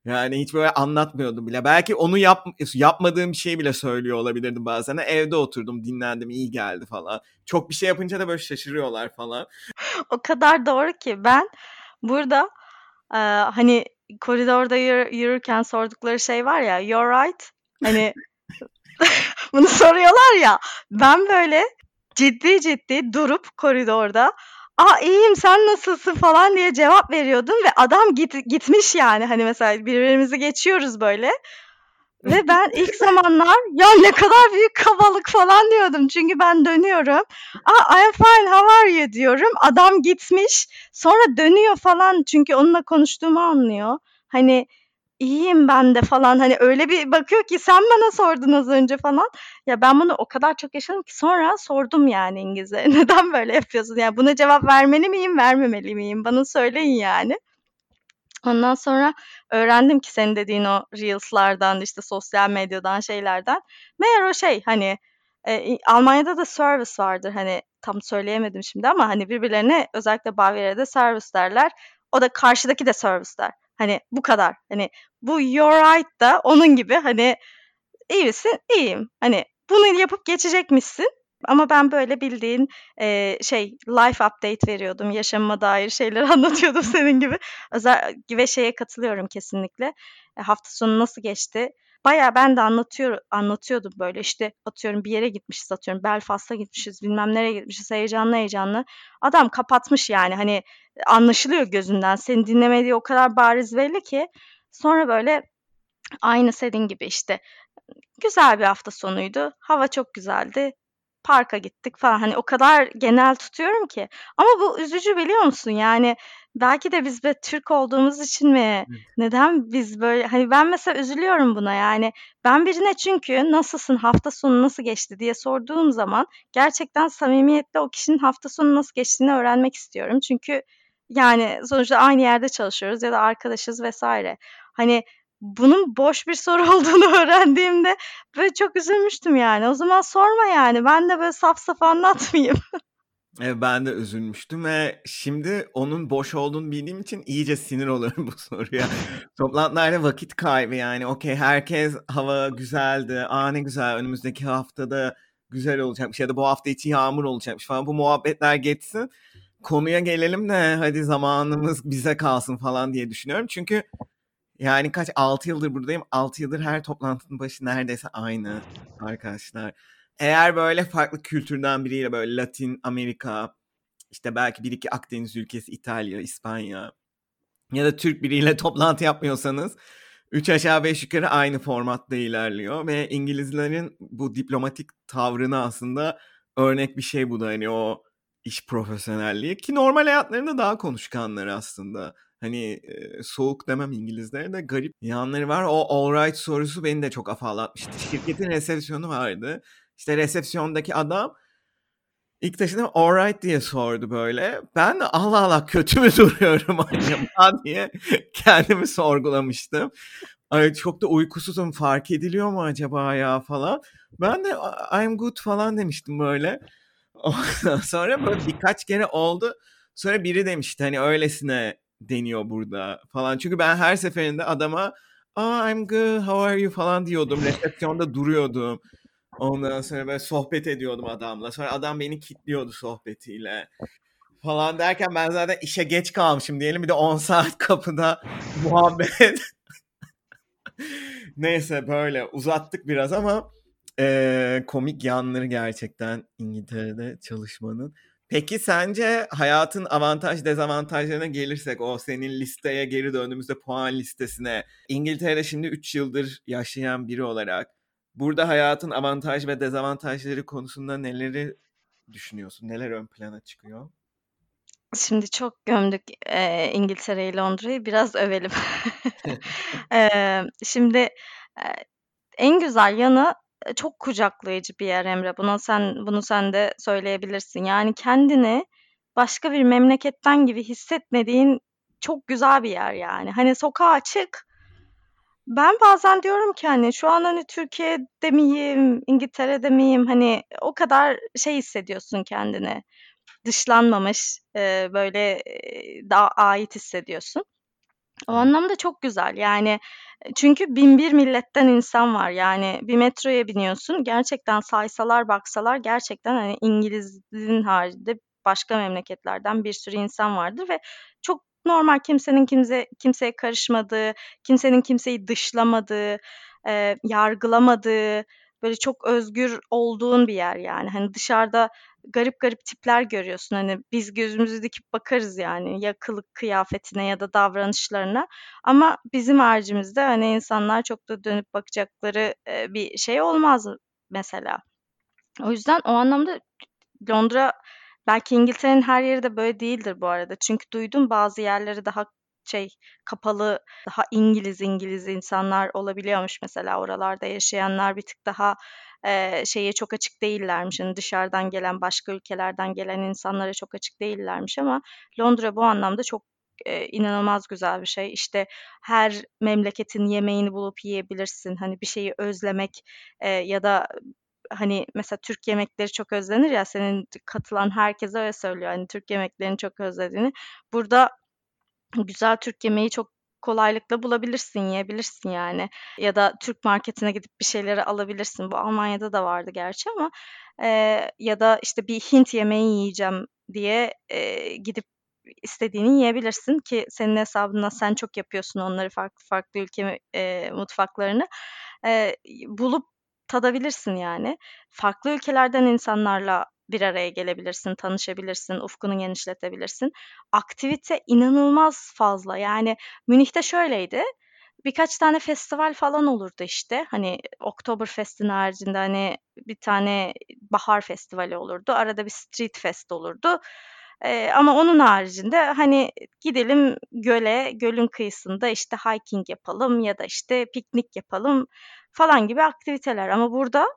Yani hiç böyle anlatmıyordum bile. Belki onu yap, yapmadığım bir şey bile söylüyor olabilirdim bazen. Evde oturdum, dinlendim, iyi geldi falan. Çok bir şey yapınca da böyle şaşırıyorlar falan. o kadar doğru ki ben burada e, hani koridorda yürü, yürürken sordukları şey var ya, you're right. Hani [laughs] bunu soruyorlar ya. Ben böyle ciddi ciddi durup koridorda aa iyiyim sen nasılsın falan diye cevap veriyordum ve adam git, gitmiş yani hani mesela birbirimizi geçiyoruz böyle. Ve ben [laughs] ilk zamanlar ya ne kadar büyük kabalık falan diyordum. Çünkü ben dönüyorum. Aa I'm fine how are you diyorum. Adam gitmiş. Sonra dönüyor falan çünkü onunla konuştuğumu anlıyor. Hani iyiyim ben de falan hani öyle bir bakıyor ki sen bana sordun az önce falan. Ya ben bunu o kadar çok yaşadım ki sonra sordum yani İngilizce. [laughs] Neden böyle yapıyorsun? Yani buna cevap vermeli miyim, vermemeli miyim? Bana söyleyin yani. Ondan sonra öğrendim ki senin dediğin o Reels'lardan, işte sosyal medyadan, şeylerden. Meğer o şey hani e, Almanya'da da service vardır hani tam söyleyemedim şimdi ama hani birbirlerine özellikle Bavyera'da service derler. O da karşıdaki de service der. Hani bu kadar. Hani bu you're right da onun gibi hani iyi misin? İyiyim. Hani bunu yapıp geçecekmişsin. Ama ben böyle bildiğin e, şey life update veriyordum. Yaşamıma dair şeyler [laughs] anlatıyordum senin gibi. Özel ve şeye katılıyorum kesinlikle. E, hafta sonu nasıl geçti? Baya ben de anlatıyor, anlatıyordum böyle işte atıyorum bir yere gitmişiz atıyorum Belfast'a gitmişiz bilmem nereye gitmişiz heyecanlı heyecanlı. Adam kapatmış yani hani anlaşılıyor gözünden seni dinlemediği o kadar bariz belli ki. Sonra böyle aynı senin gibi işte güzel bir hafta sonuydu. Hava çok güzeldi parka gittik falan. Hani o kadar genel tutuyorum ki. Ama bu üzücü biliyor musun? Yani belki de biz be Türk olduğumuz için mi? Neden biz böyle hani ben mesela üzülüyorum buna yani. Ben birine çünkü nasılsın hafta sonu nasıl geçti diye sorduğum zaman gerçekten samimiyetle o kişinin hafta sonu nasıl geçtiğini öğrenmek istiyorum. Çünkü yani sonuçta aynı yerde çalışıyoruz ya da arkadaşız vesaire. Hani bunun boş bir soru [laughs] olduğunu öğrendiğimde böyle çok üzülmüştüm yani. O zaman sorma yani. Ben de böyle saf saf anlatmayayım. [laughs] Evet, ben de üzülmüştüm ve şimdi onun boş olduğunu bildiğim için iyice sinir oluyorum [laughs] bu soruya. Toplantılarda vakit kaybı yani. Okey herkes hava güzeldi. Aa ne güzel önümüzdeki haftada güzel olacakmış ya da bu hafta içi yağmur olacakmış falan. Bu muhabbetler geçsin. Konuya gelelim de hadi zamanımız bize kalsın falan diye düşünüyorum. Çünkü yani kaç 6 yıldır buradayım. 6 yıldır her toplantının başı neredeyse aynı arkadaşlar. Eğer böyle farklı kültürden biriyle böyle Latin Amerika işte belki bir iki Akdeniz ülkesi İtalya, İspanya ya da Türk biriyle [laughs] toplantı yapmıyorsanız 3 aşağı 5 yukarı aynı formatta ilerliyor ve İngilizlerin bu diplomatik tavrını aslında örnek bir şey bu da hani o iş profesyonelliği ki normal hayatlarında daha konuşkanlar aslında. Hani soğuk demem İngilizlere de garip yanları var. O alright sorusu beni de çok afalatmıştı. Şirketin resepsiyonu vardı. İşte resepsiyondaki adam ilk taşıdım alright diye sordu böyle. Ben de Allah Allah kötü mü [laughs] duruyorum acaba diye kendimi sorgulamıştım. Ay çok da uykusuzum fark ediliyor mu acaba ya falan. Ben de I'm good falan demiştim böyle. [laughs] Ondan sonra böyle birkaç kere oldu. Sonra biri demişti hani öylesine deniyor burada falan. Çünkü ben her seferinde adama oh, I'm good, how are you falan diyordum. Resepsiyonda duruyordum. Ondan sonra böyle sohbet ediyordum adamla. Sonra adam beni kitliyordu sohbetiyle falan derken ben zaten işe geç kalmışım diyelim. Bir de 10 saat kapıda [laughs] muhabbet. Neyse böyle uzattık biraz ama e, komik yanları gerçekten İngiltere'de çalışmanın. Peki sence hayatın avantaj dezavantajlarına gelirsek o senin listeye geri döndüğümüzde puan listesine İngiltere'de şimdi 3 yıldır yaşayan biri olarak burada hayatın avantaj ve dezavantajları konusunda neleri düşünüyorsun? Neler ön plana çıkıyor? Şimdi çok gömdük e, İngiltere'yi, Londra'yı. Biraz övelim. [laughs] [laughs] e, şimdi e, en güzel yanı çok kucaklayıcı bir yer Emre. Buna sen bunu sen de söyleyebilirsin. Yani kendini başka bir memleketten gibi hissetmediğin çok güzel bir yer yani. Hani sokağa çık. Ben bazen diyorum ki hani şu an hani Türkiye'de miyim, İngiltere'de miyim? Hani o kadar şey hissediyorsun kendini. Dışlanmamış, e, böyle e, daha ait hissediyorsun. O anlamda çok güzel. Yani çünkü bin bir milletten insan var. Yani bir metroya biniyorsun. Gerçekten saysalar baksalar gerçekten hani İngiliz'in haricinde başka memleketlerden bir sürü insan vardır ve çok normal kimsenin kimse kimseye karışmadığı, kimsenin kimseyi dışlamadığı, e, yargılamadığı, böyle çok özgür olduğun bir yer yani. Hani dışarıda garip garip tipler görüyorsun. Hani biz gözümüzü dikip bakarız yani ya kılık kıyafetine ya da davranışlarına. Ama bizim haricimizde hani insanlar çok da dönüp bakacakları e, bir şey olmaz mesela. O yüzden o anlamda Londra belki İngiltere'nin her yeri de böyle değildir bu arada. Çünkü duydum bazı yerleri daha şey kapalı daha İngiliz İngiliz insanlar olabiliyormuş mesela oralarda yaşayanlar bir tık daha e, şeye çok açık değillermiş. Yani dışarıdan gelen başka ülkelerden gelen insanlara çok açık değillermiş ama Londra bu anlamda çok e, inanılmaz güzel bir şey. İşte her memleketin yemeğini bulup yiyebilirsin. Hani bir şeyi özlemek e, ya da hani mesela Türk yemekleri çok özlenir ya senin katılan herkese öyle söylüyor. Hani Türk yemeklerini çok özlediğini. Burada güzel Türk yemeği çok kolaylıkla bulabilirsin, yiyebilirsin yani. Ya da Türk marketine gidip bir şeyleri alabilirsin. Bu Almanya'da da vardı gerçi ama e, ya da işte bir Hint yemeği yiyeceğim diye e, gidip istediğini yiyebilirsin ki senin hesabına sen çok yapıyorsun onları farklı farklı ülke e, mutfaklarını e, bulup tadabilirsin yani. Farklı ülkelerden insanlarla bir araya gelebilirsin, tanışabilirsin, ufkunu genişletebilirsin. Aktivite inanılmaz fazla. Yani Münih'te şöyleydi. Birkaç tane festival falan olurdu işte. Hani Oktoberfest'in haricinde hani bir tane bahar festivali olurdu. Arada bir street fest olurdu. Ee, ama onun haricinde hani gidelim göle, gölün kıyısında işte hiking yapalım ya da işte piknik yapalım falan gibi aktiviteler. Ama burada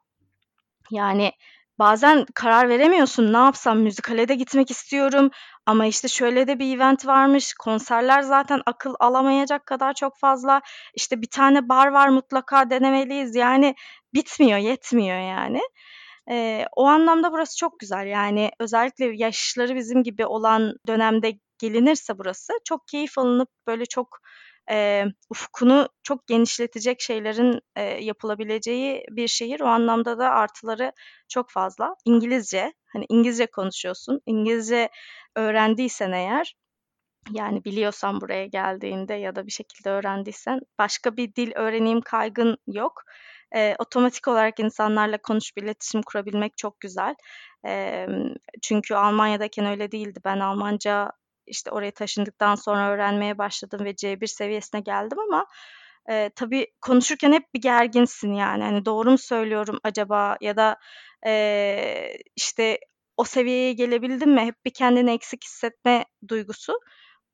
yani bazen karar veremiyorsun. Ne yapsam? Müzikale de gitmek istiyorum ama işte şöyle de bir event varmış. Konserler zaten akıl alamayacak kadar çok fazla. İşte bir tane bar var mutlaka denemeliyiz. Yani bitmiyor, yetmiyor yani. Eee, o anlamda burası çok güzel. Yani özellikle yaşları bizim gibi olan dönemde gelinirse burası çok keyif alınıp böyle çok eee, ufkunu çok genişletecek şeylerin eee, yapılabileceği bir şehir. O anlamda da artıları çok fazla. İngilizce, hani İngilizce konuşuyorsun. İngilizce öğrendiysen eğer yani biliyorsan buraya geldiğinde ya da bir şekilde öğrendiysen başka bir dil öğreneyim kaygın yok. Eee, otomatik olarak insanlarla konuşup iletişim kurabilmek çok güzel. Emm, çünkü Almanya'dayken öyle değildi. Ben Almanca, işte, oraya taşındıktan sonra öğrenmeye başladım ve C1 seviyesine geldim ama, eee, tabii konuşurken hep bir gerginsin yani. Hani, doğru mu söylüyorum acaba ya da, eee, işte, o seviyeye gelebildim mi? Hep bir kendini eksik hissetme duygusu.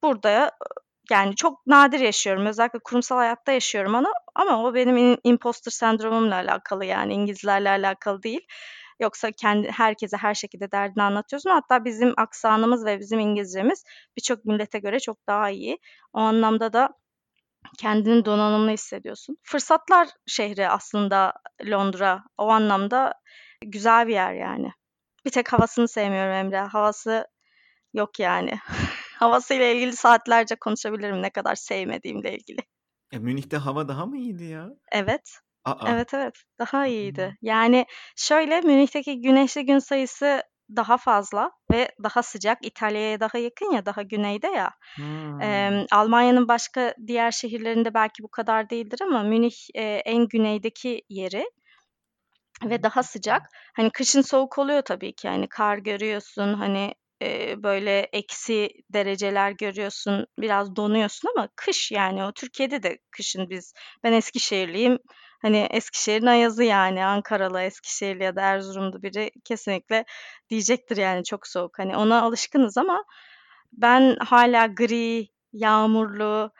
Burada, yani, çok nadir yaşıyorum. Özellikle kurumsal hayatta yaşıyorum onu ama o benim imposter sendromumla alakalı yani İngilizlerle alakalı değil. Yoksa kendi herkese her şekilde derdini anlatıyorsun. Hatta bizim aksanımız ve bizim İngilizcemiz birçok millete göre çok daha iyi. O anlamda da kendini donanımlı hissediyorsun. Fırsatlar şehri aslında Londra. O anlamda güzel bir yer yani. Bir tek havasını sevmiyorum Emre. Havası yok yani. [laughs] Havasıyla ilgili saatlerce konuşabilirim ne kadar sevmediğimle ilgili. E, Münih'te hava daha mı iyiydi ya? Evet. A! Evet, evet. Daha iyiydi. Yani, şöyle, Münih'teki güneşli gün sayısı daha fazla ve daha sıcak. İtalya'ya daha yakın ya, daha güneyde ya. Hımm. Emm, Almanya'nın başka diğer şehirlerinde belki bu kadar değildir ama Münih, eee, en güneydeki yeri ve daha sıcak. Hani, kışın soğuk oluyor tabii ki. Hani, kar görüyorsun, hani, eee, böyle eksi dereceler görüyorsun, biraz donuyorsun ama kış yani o. Türkiye'de de kışın biz ben Eskişehirliyim. Hani, Eskişehir'in ayazı yani. Ankaralı, Eskişehirli ya da Erzurumlu biri kesinlikle diyecektir yani çok soğuk. Hani, ona alışkınız ama ben hâlâ gri, yağmurlu,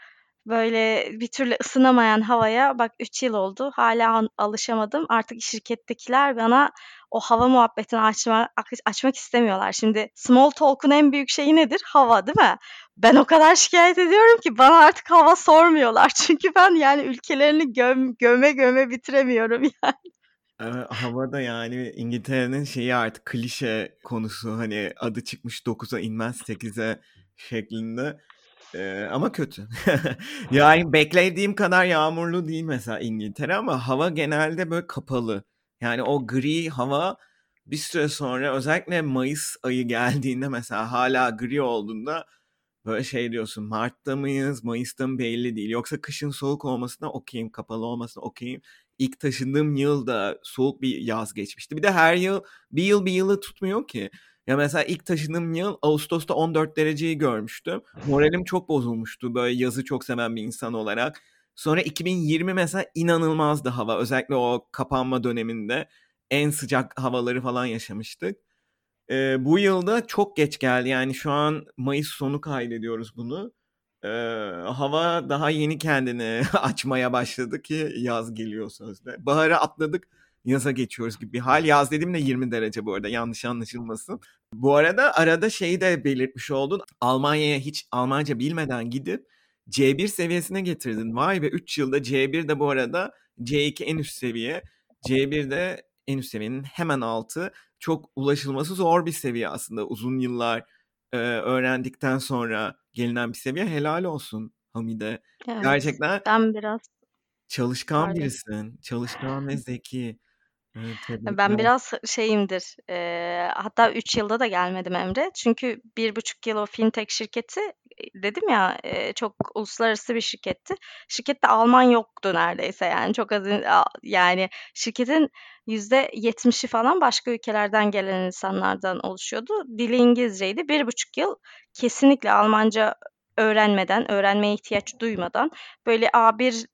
böyle bir türlü ısınamayan havaya bak 3 yıl oldu. Hâlâ an alışamadım. Artık şirkettekiler bana o hava muhabbetini açma açmak istemiyorlar. Şimdi small talk'un en büyük şeyi nedir? Hava, değil mi? Ben o kadar şikâyet ediyorum ki bana artık hava sormuyorlar. [laughs] Çünkü ben yani ülkelerini göm göme göme bitiremiyorum yani. Eee, hava da yani İngiltere'nin şeyi artık klişe konusu. Hani, adı çıkmış 9'a inmez 8'e şeklinde. Eee, ama kötü. [laughs] Yani beklediğim kadar yağmurlu değil mesela İngiltere ama hava genelde böyle kapalı. Yani o gri hava bir süre sonra özellikle mayıs ayı geldiğinde mesela hâlâ gri olduğunda böyle şey diyorsun, mart'ta mıyız, mayıs'ta mı belli değil. Yoksa kışın soğuk olmasına okay'im, kapalı olmasına okay'im. İlk taşındığım yıl da soğuk bir yaz geçmişti. Bir de her yıl bir yıl bir yılı tutmuyor ki. Ya mesela ilk taşındığım yıl ağustosta 14 dereceyi görmüştüm. Moralim çok bozulmuştu böyle yazı çok seven bir insan olarak. Sonra 2020 mesela inanılmazdı hava. Özellikle o kapanma döneminde en sıcak havaları falan yaşamıştık. Eee, bu yıl da çok geç geldi. Yani şu an mayıs sonu kaydediyoruz bunu. Eee, hava daha yeni kendini [laughs] açmaya başladı ki yaz geliyor sözde. Baharı atladık, yaza geçiyoruz gibi bir hal. Yaz dediğimde 20 derece bu arada yanlış anlaşılmasın. Bu arada arada şeyi de belirtmiş oldun. Almanya'ya hiç Almanca bilmeden gidip C1 seviyesine getirdin. Vay be 3 yılda C1 de bu arada C2 en üst seviye. C1 de en üst seviyenin hemen altı. Çok ulaşılması zor bir seviye aslında. Uzun yıllar, eee, öğrendikten sonra gelinen bir seviye. Helal olsun Hamide. Evet, Gerçekten ben biraz çalışkan Pardon. birisin. Çalışkan ve zeki. Evet, Ben biraz şeyimdir, eee, hatta 3 yılda da gelmedim Emre. Çünkü 1,5 yıl o fintech şirketi, dedim ya, çok uluslararası bir şirketti. Şirkette Alman yoktu neredeyse yani çok az yani şirketin %70'i falan başka ülkelerden gelen insanlardan oluşuyordu. Dili İngilizceydi. 1,5 yıl kesinlikle Almanca öğrenmeden, öğrenmeye ihtiyaç duymadan böyle A1,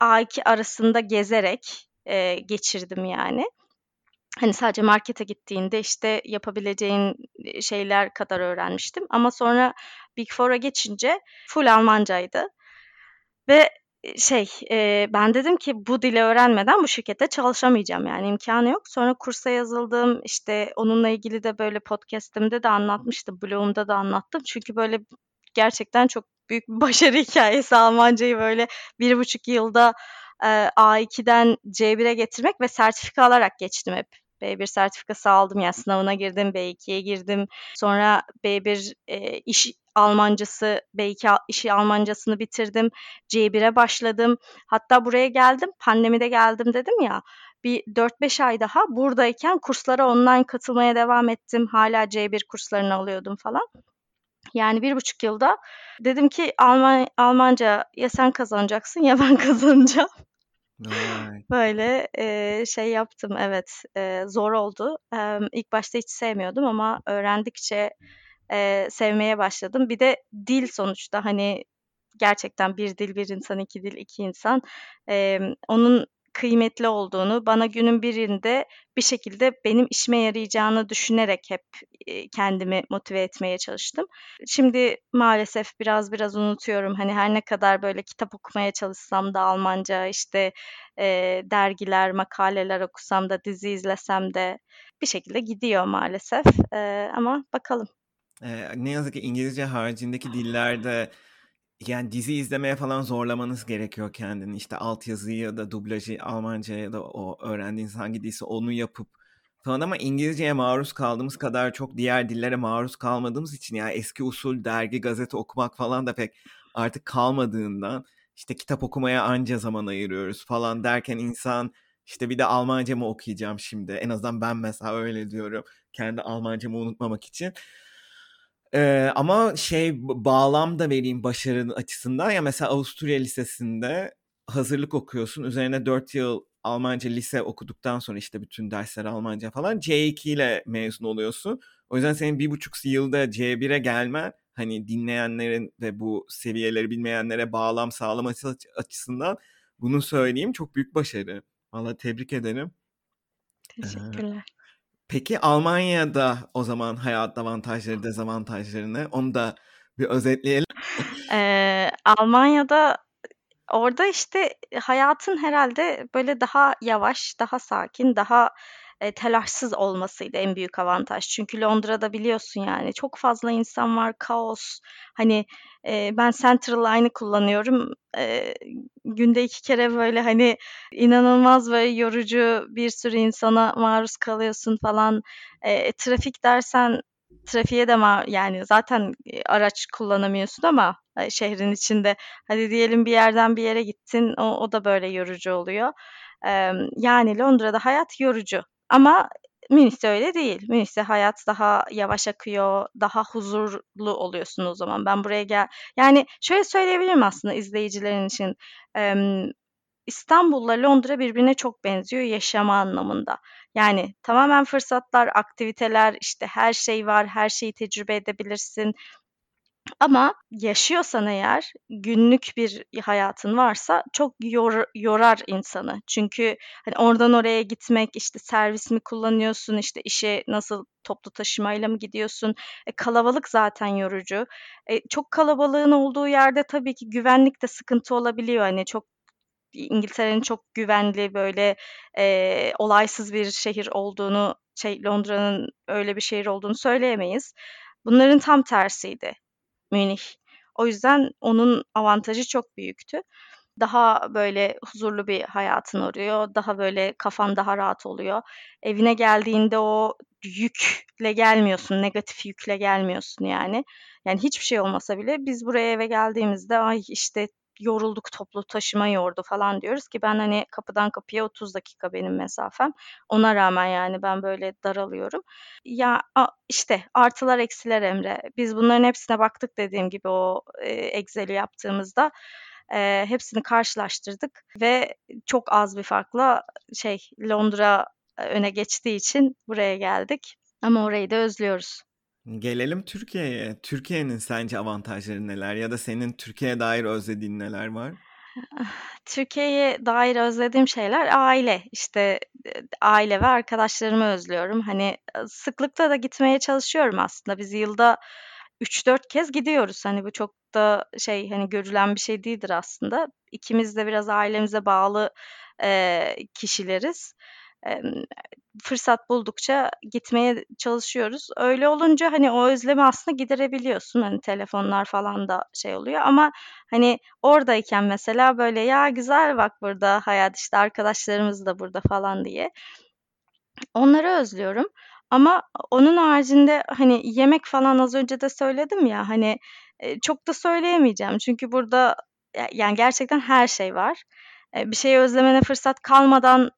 A2 arasında gezerek, eee, geçirdim yani. Hani, sadece markete gittiğinde, işte, yapabileceğin, şeyler kadar öğrenmiştim ama sonra Big Four'a geçince full Almancaydı ve, şey, eee, ben dedim ki bu dili öğrenmeden bu şirkette çalışamayacağım yani imkânı yok. Sonra kursa yazıldım. İşte, onunla ilgili de böyle podcast'imde de anlatmıştım, blogumda da anlattım. Çünkü böyle gerçekten çok büyük bir [laughs] başarı hikâyesi Almancayı böyle 1,5 yılda, eee, A2'den C1'e getirmek ve sertifika alarak geçtim hep. B1 sertifikası aldım, yani sınavına girdim, B2'ye girdim. Sonra B1, eee, iş Almancası, B2 a iş Almancasını bitirdim. C1'e başladım. Hatta buraya geldim, pandemide geldim dedim ya, bir 4-5 ay daha buradayken kurslara online katılmaya devam ettim. Hâlâ C1 kurslarını alıyordum falan. Yani 1,5 yılda dedim ki Alman Almanca ya sen kazanacaksın ya ben [laughs] kazanacağım. Böyle, eee, şey yaptım, evet, eee, zor oldu. Emm, ilk başta hiç sevmiyordum ama öğrendikçe, eee, sevmeye başladım. Bir de dil sonuçta, hani, gerçekten bir dil bir insan, iki dil iki insan. Emm, onun kıymetli olduğunu, bana günün birinde bir şekilde benim işime yarayacağını düşünerek hep, eee, kendimi motive etmeye çalıştım. Şimdi maalesef biraz biraz unutuyorum. Hani, her ne kadar böyle kitap okumaya çalışsam da Almanca, işte, eee, dergiler, makaleler okusam da, dizi izlesem de bir şekilde gidiyor maalesef. Eee, ama bakalım. Eee, ne yazık ki İngilizce haricindeki dillerde yani dizi izlemeye falan zorlamanız gerekiyor kendini. İşte altyazıyı ya da dublajı Almanca ya da o öğrendiğiniz hangi dilse onu yapıp falan ama İngilizceye maruz kaldığımız kadar çok diğer dillere maruz kalmadığımız için yani eski usul dergi, gazete okumak falan da pek artık kalmadığından işte kitap okumaya anca zaman ayırıyoruz falan derken insan işte bir de Almanca mı okuyacağım şimdi? En azından ben mesela öyle diyorum. Kendi Almancamı unutmamak için. Ee, ama şey bağlam da vereyim başarının açısından. Ya mesela Avusturya Lisesi'nde hazırlık okuyorsun. Üzerine 4 yıl Almanca lise okuduktan sonra işte bütün dersler Almanca falan C2 ile mezun oluyorsun. O yüzden senin bir buçuk yılda C1'e gelmen hani dinleyenlerin ve bu seviyeleri bilmeyenlere bağlam sağlaması açısından bunu söyleyeyim çok büyük başarı. Valla tebrik ederim. Teşekkürler. Peki Almanya'da o zaman hayat avantajları, dezavantajlarını onu da bir özetleyelim. Eee, Almanya'da orada işte hayatın herhalde böyle daha yavaş, daha sakin, daha, eee, telaşsız olmasıydı en büyük avantaj. Çünkü Londra'da biliyorsun yani çok fazla insan var, kaos. Hani, eee, ben Central Line'ı kullanıyorum. Eee, günde iki kere böyle, hani, inanılmaz böyle yorucu bir sürü insana maruz kalıyorsun falan. Eee, trafik dersen trafiğe de ma yani zaten, araç kullanamıyorsun ama, eee, şehrin içinde. Hadi diyelim bir yerden bir yere gittin, o o da böyle yorucu oluyor. Emm, yani Londra'da hayat yorucu ama Münih'te öyle değil. Münih'te hayat daha yavaş akıyor, daha huzurlu oluyorsun o zaman. Ben buraya gel yani şöyle söyleyebilirim aslında izleyicilerin için. Emm, İstanbul'la Londra birbirine çok benziyor yaşama anlamında. Yani tamamen fırsatlar, aktiviteler, işte her şey var, her şeyi tecrübe edebilirsin. Ama yaşıyorsan eğer, günlük bir hayatın varsa çok yor yorar insanı. Çünkü, hani, oradan oraya gitmek, işte, servis mi kullanıyorsun, işte, işe nasıl toplu taşımayla mı gidiyorsun? E, kalabalık zaten yorucu. E, çok kalabalığın olduğu yerde tabii ki güvenlik de sıkıntı olabiliyor. Hani, çok İngiltere'nin çok güvenli, böyle, eee, olaysız bir şehir olduğunu, şey, Londra'nın öyle bir şehir olduğunu söyleyemeyiz. Bunların tam tersiydi Münih. O yüzden onun avantajı çok büyüktü. Daha böyle huzurlu bir hayatın oluyor. Daha böyle kafan daha rahat oluyor. Evine geldiğinde o yükle gelmiyorsun, negatif yükle gelmiyorsun yani. Yani hiçbir şey olmasa bile biz buraya eve geldiğimizde ay işte yorulduk toplu taşıma yordu falan diyoruz ki ben hani kapıdan kapıya 30 dakika benim mesafem. Ona rağmen yani ben böyle daralıyorum. Ya işte artılar eksiler Emre. Biz bunların hepsine baktık dediğim gibi o e, Excel'i yaptığımızda e, hepsini karşılaştırdık ve çok az bir farkla şey Londra öne geçtiği için buraya geldik. Ama orayı da özlüyoruz. Gelelim Türkiye'ye. Türkiye'nin sence avantajları neler ya da senin Türkiye'ye dair özlediğin neler var? [sighs] Türkiye'ye dair özlediğim şeyler aile. İşte aile ve arkadaşlarımı özlüyorum. Hani sıklıkla da gitmeye çalışıyorum aslında. Biz yılda 3-4 kez gidiyoruz. Hani bu çok da şey hani görülen bir şey değildir aslında. İkimiz de biraz ailemize bağlı e, kişileriz. E, fırsat buldukça gitmeye çalışıyoruz. Öyle olunca hani o özlemi aslında giderebiliyorsun. Hani telefonlar falan da şey oluyor ama hani oradayken mesela böyle ya güzel bak burada hayat işte arkadaşlarımız da burada falan diye. Onları özlüyorum. Ama onun haricinde hani yemek falan az önce de söyledim ya hani çok da söyleyemeyeceğim. Çünkü burada yani gerçekten her şey var. Bir şeyi özlemene fırsat kalmadan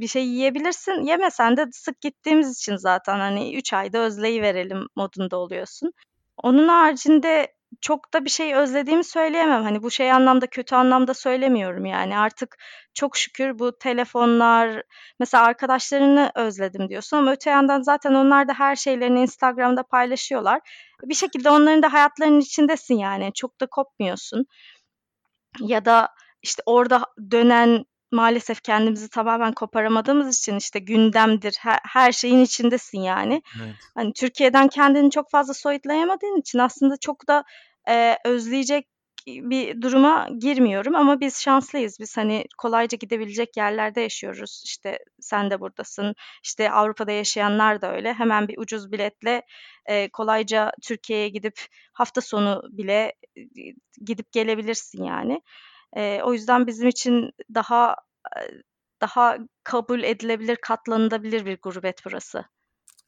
bir şey yiyebilirsin. Yemesen de sık gittiğimiz için zaten hani 3 ayda özleyi verelim modunda oluyorsun. Onun haricinde çok da bir şey özlediğimi söyleyemem. Hani bu şey anlamda kötü anlamda söylemiyorum yani. Artık çok şükür bu telefonlar mesela arkadaşlarını özledim diyorsun ama öte yandan zaten onlar da her şeylerini Instagram'da paylaşıyorlar. Bir şekilde onların da hayatlarının içindesin yani. Çok da kopmuyorsun. Ya da işte orada dönen maalesef kendimizi tamamen koparamadığımız için işte gündemdir, her, her şeyin içindesin yani. Evet. Hani Türkiye'den kendini çok fazla soyutlayamadığın için aslında çok da e, özleyecek bir duruma girmiyorum ama biz şanslıyız. Biz hani kolayca gidebilecek yerlerde yaşıyoruz. İşte sen de buradasın. İşte Avrupa'da yaşayanlar da öyle. Hemen bir ucuz biletle e, kolayca Türkiye'ye gidip hafta sonu bile e, gidip gelebilirsin yani. E, o yüzden bizim için daha daha kabul edilebilir, katlanılabilir bir gurbet burası.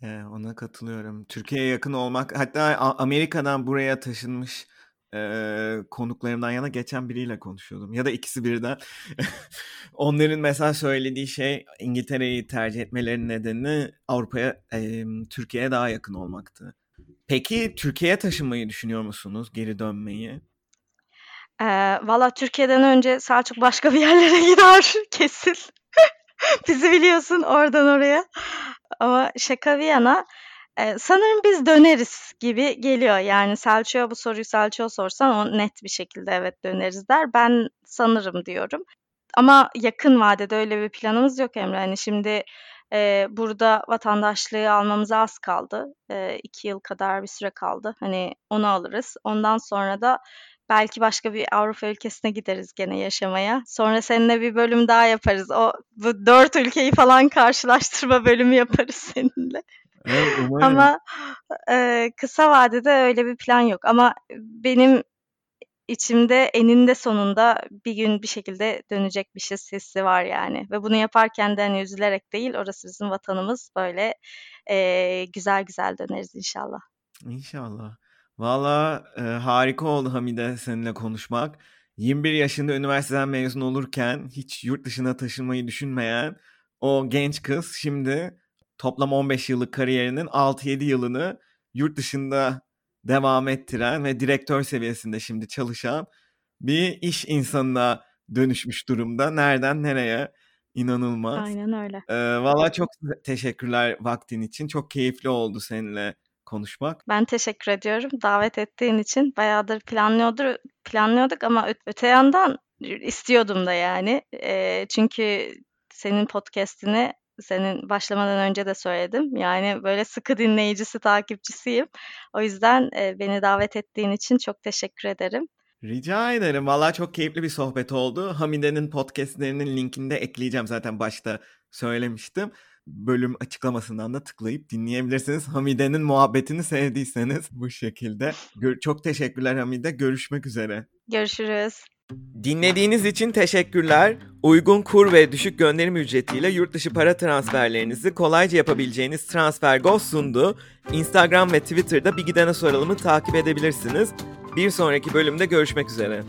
Ee, ona katılıyorum. Türkiye'ye yakın olmak, hatta Amerika'dan buraya taşınmış e, konuklarımdan yana geçen biriyle konuşuyordum. Ya da ikisi birden. [laughs] Onların mesela söylediği şey İngiltere'yi tercih etmelerinin nedeni Avrupa'ya, e, Türkiye'ye daha yakın olmaktı. Peki Türkiye'ye taşınmayı düşünüyor musunuz? Geri dönmeyi? Ee, Valla Türkiye'den önce Selçuk başka bir yerlere [laughs] gider kesin. [laughs] Bizi biliyorsun oradan oraya. Ama şaka bir yana e, sanırım biz döneriz gibi geliyor. Yani Selçuk'a bu soruyu Selçuk'a sorsan o net bir şekilde evet döneriz der. Ben sanırım diyorum. Ama yakın vadede öyle bir planımız yok Emre. Hani şimdi e, burada vatandaşlığı almamıza az kaldı. E, iki yıl kadar bir süre kaldı. Hani onu alırız. Ondan sonra da belki başka bir Avrupa ülkesine gideriz gene yaşamaya. Sonra seninle bir bölüm daha yaparız. O bu dört ülkeyi falan karşılaştırma bölümü yaparız [laughs] seninle. Evet, Ama e, kısa vadede öyle bir plan yok. Ama benim içimde eninde sonunda bir gün bir şekilde dönecek bir şey hissi var yani. Ve bunu yaparken de hani üzülerek değil, orası bizim vatanımız. Böyle e, güzel güzel döneriz inşallah. İnşallah. Valla e, harika oldu Hamide seninle konuşmak. 21 yaşında üniversiteden mezun olurken hiç yurt dışına taşınmayı düşünmeyen o genç kız şimdi toplam 15 yıllık kariyerinin 6-7 yılını yurt dışında devam ettiren ve direktör seviyesinde şimdi çalışan bir iş insanına dönüşmüş durumda. Nereden nereye inanılmaz. Aynen öyle. Ee, Valla çok teşekkürler vaktin için. Çok keyifli oldu seninle konuşmak. Ben teşekkür ediyorum davet ettiğin için. Bayağıdır planlıyordur, planlıyorduk ama öte yandan istiyordum da yani. E, çünkü senin podcast'ini senin başlamadan önce de söyledim. Yani böyle sıkı dinleyicisi, takipçisiyim. O yüzden e, beni davet ettiğin için çok teşekkür ederim. Rica ederim. Valla çok keyifli bir sohbet oldu. Hamide'nin podcastlerinin linkini de ekleyeceğim zaten başta söylemiştim. Bölüm açıklamasından da tıklayıp dinleyebilirsiniz. Hamide'nin muhabbetini sevdiyseniz bu şekilde. Çok teşekkürler Hamide. Görüşmek üzere. Görüşürüz. Dinlediğiniz için teşekkürler. Uygun kur ve düşük gönderim ücretiyle yurt dışı para transferlerinizi kolayca yapabileceğiniz TransferGo sundu. Instagram ve Twitter'da bir gidene soralımı takip edebilirsiniz. Bir sonraki bölümde görüşmek üzere.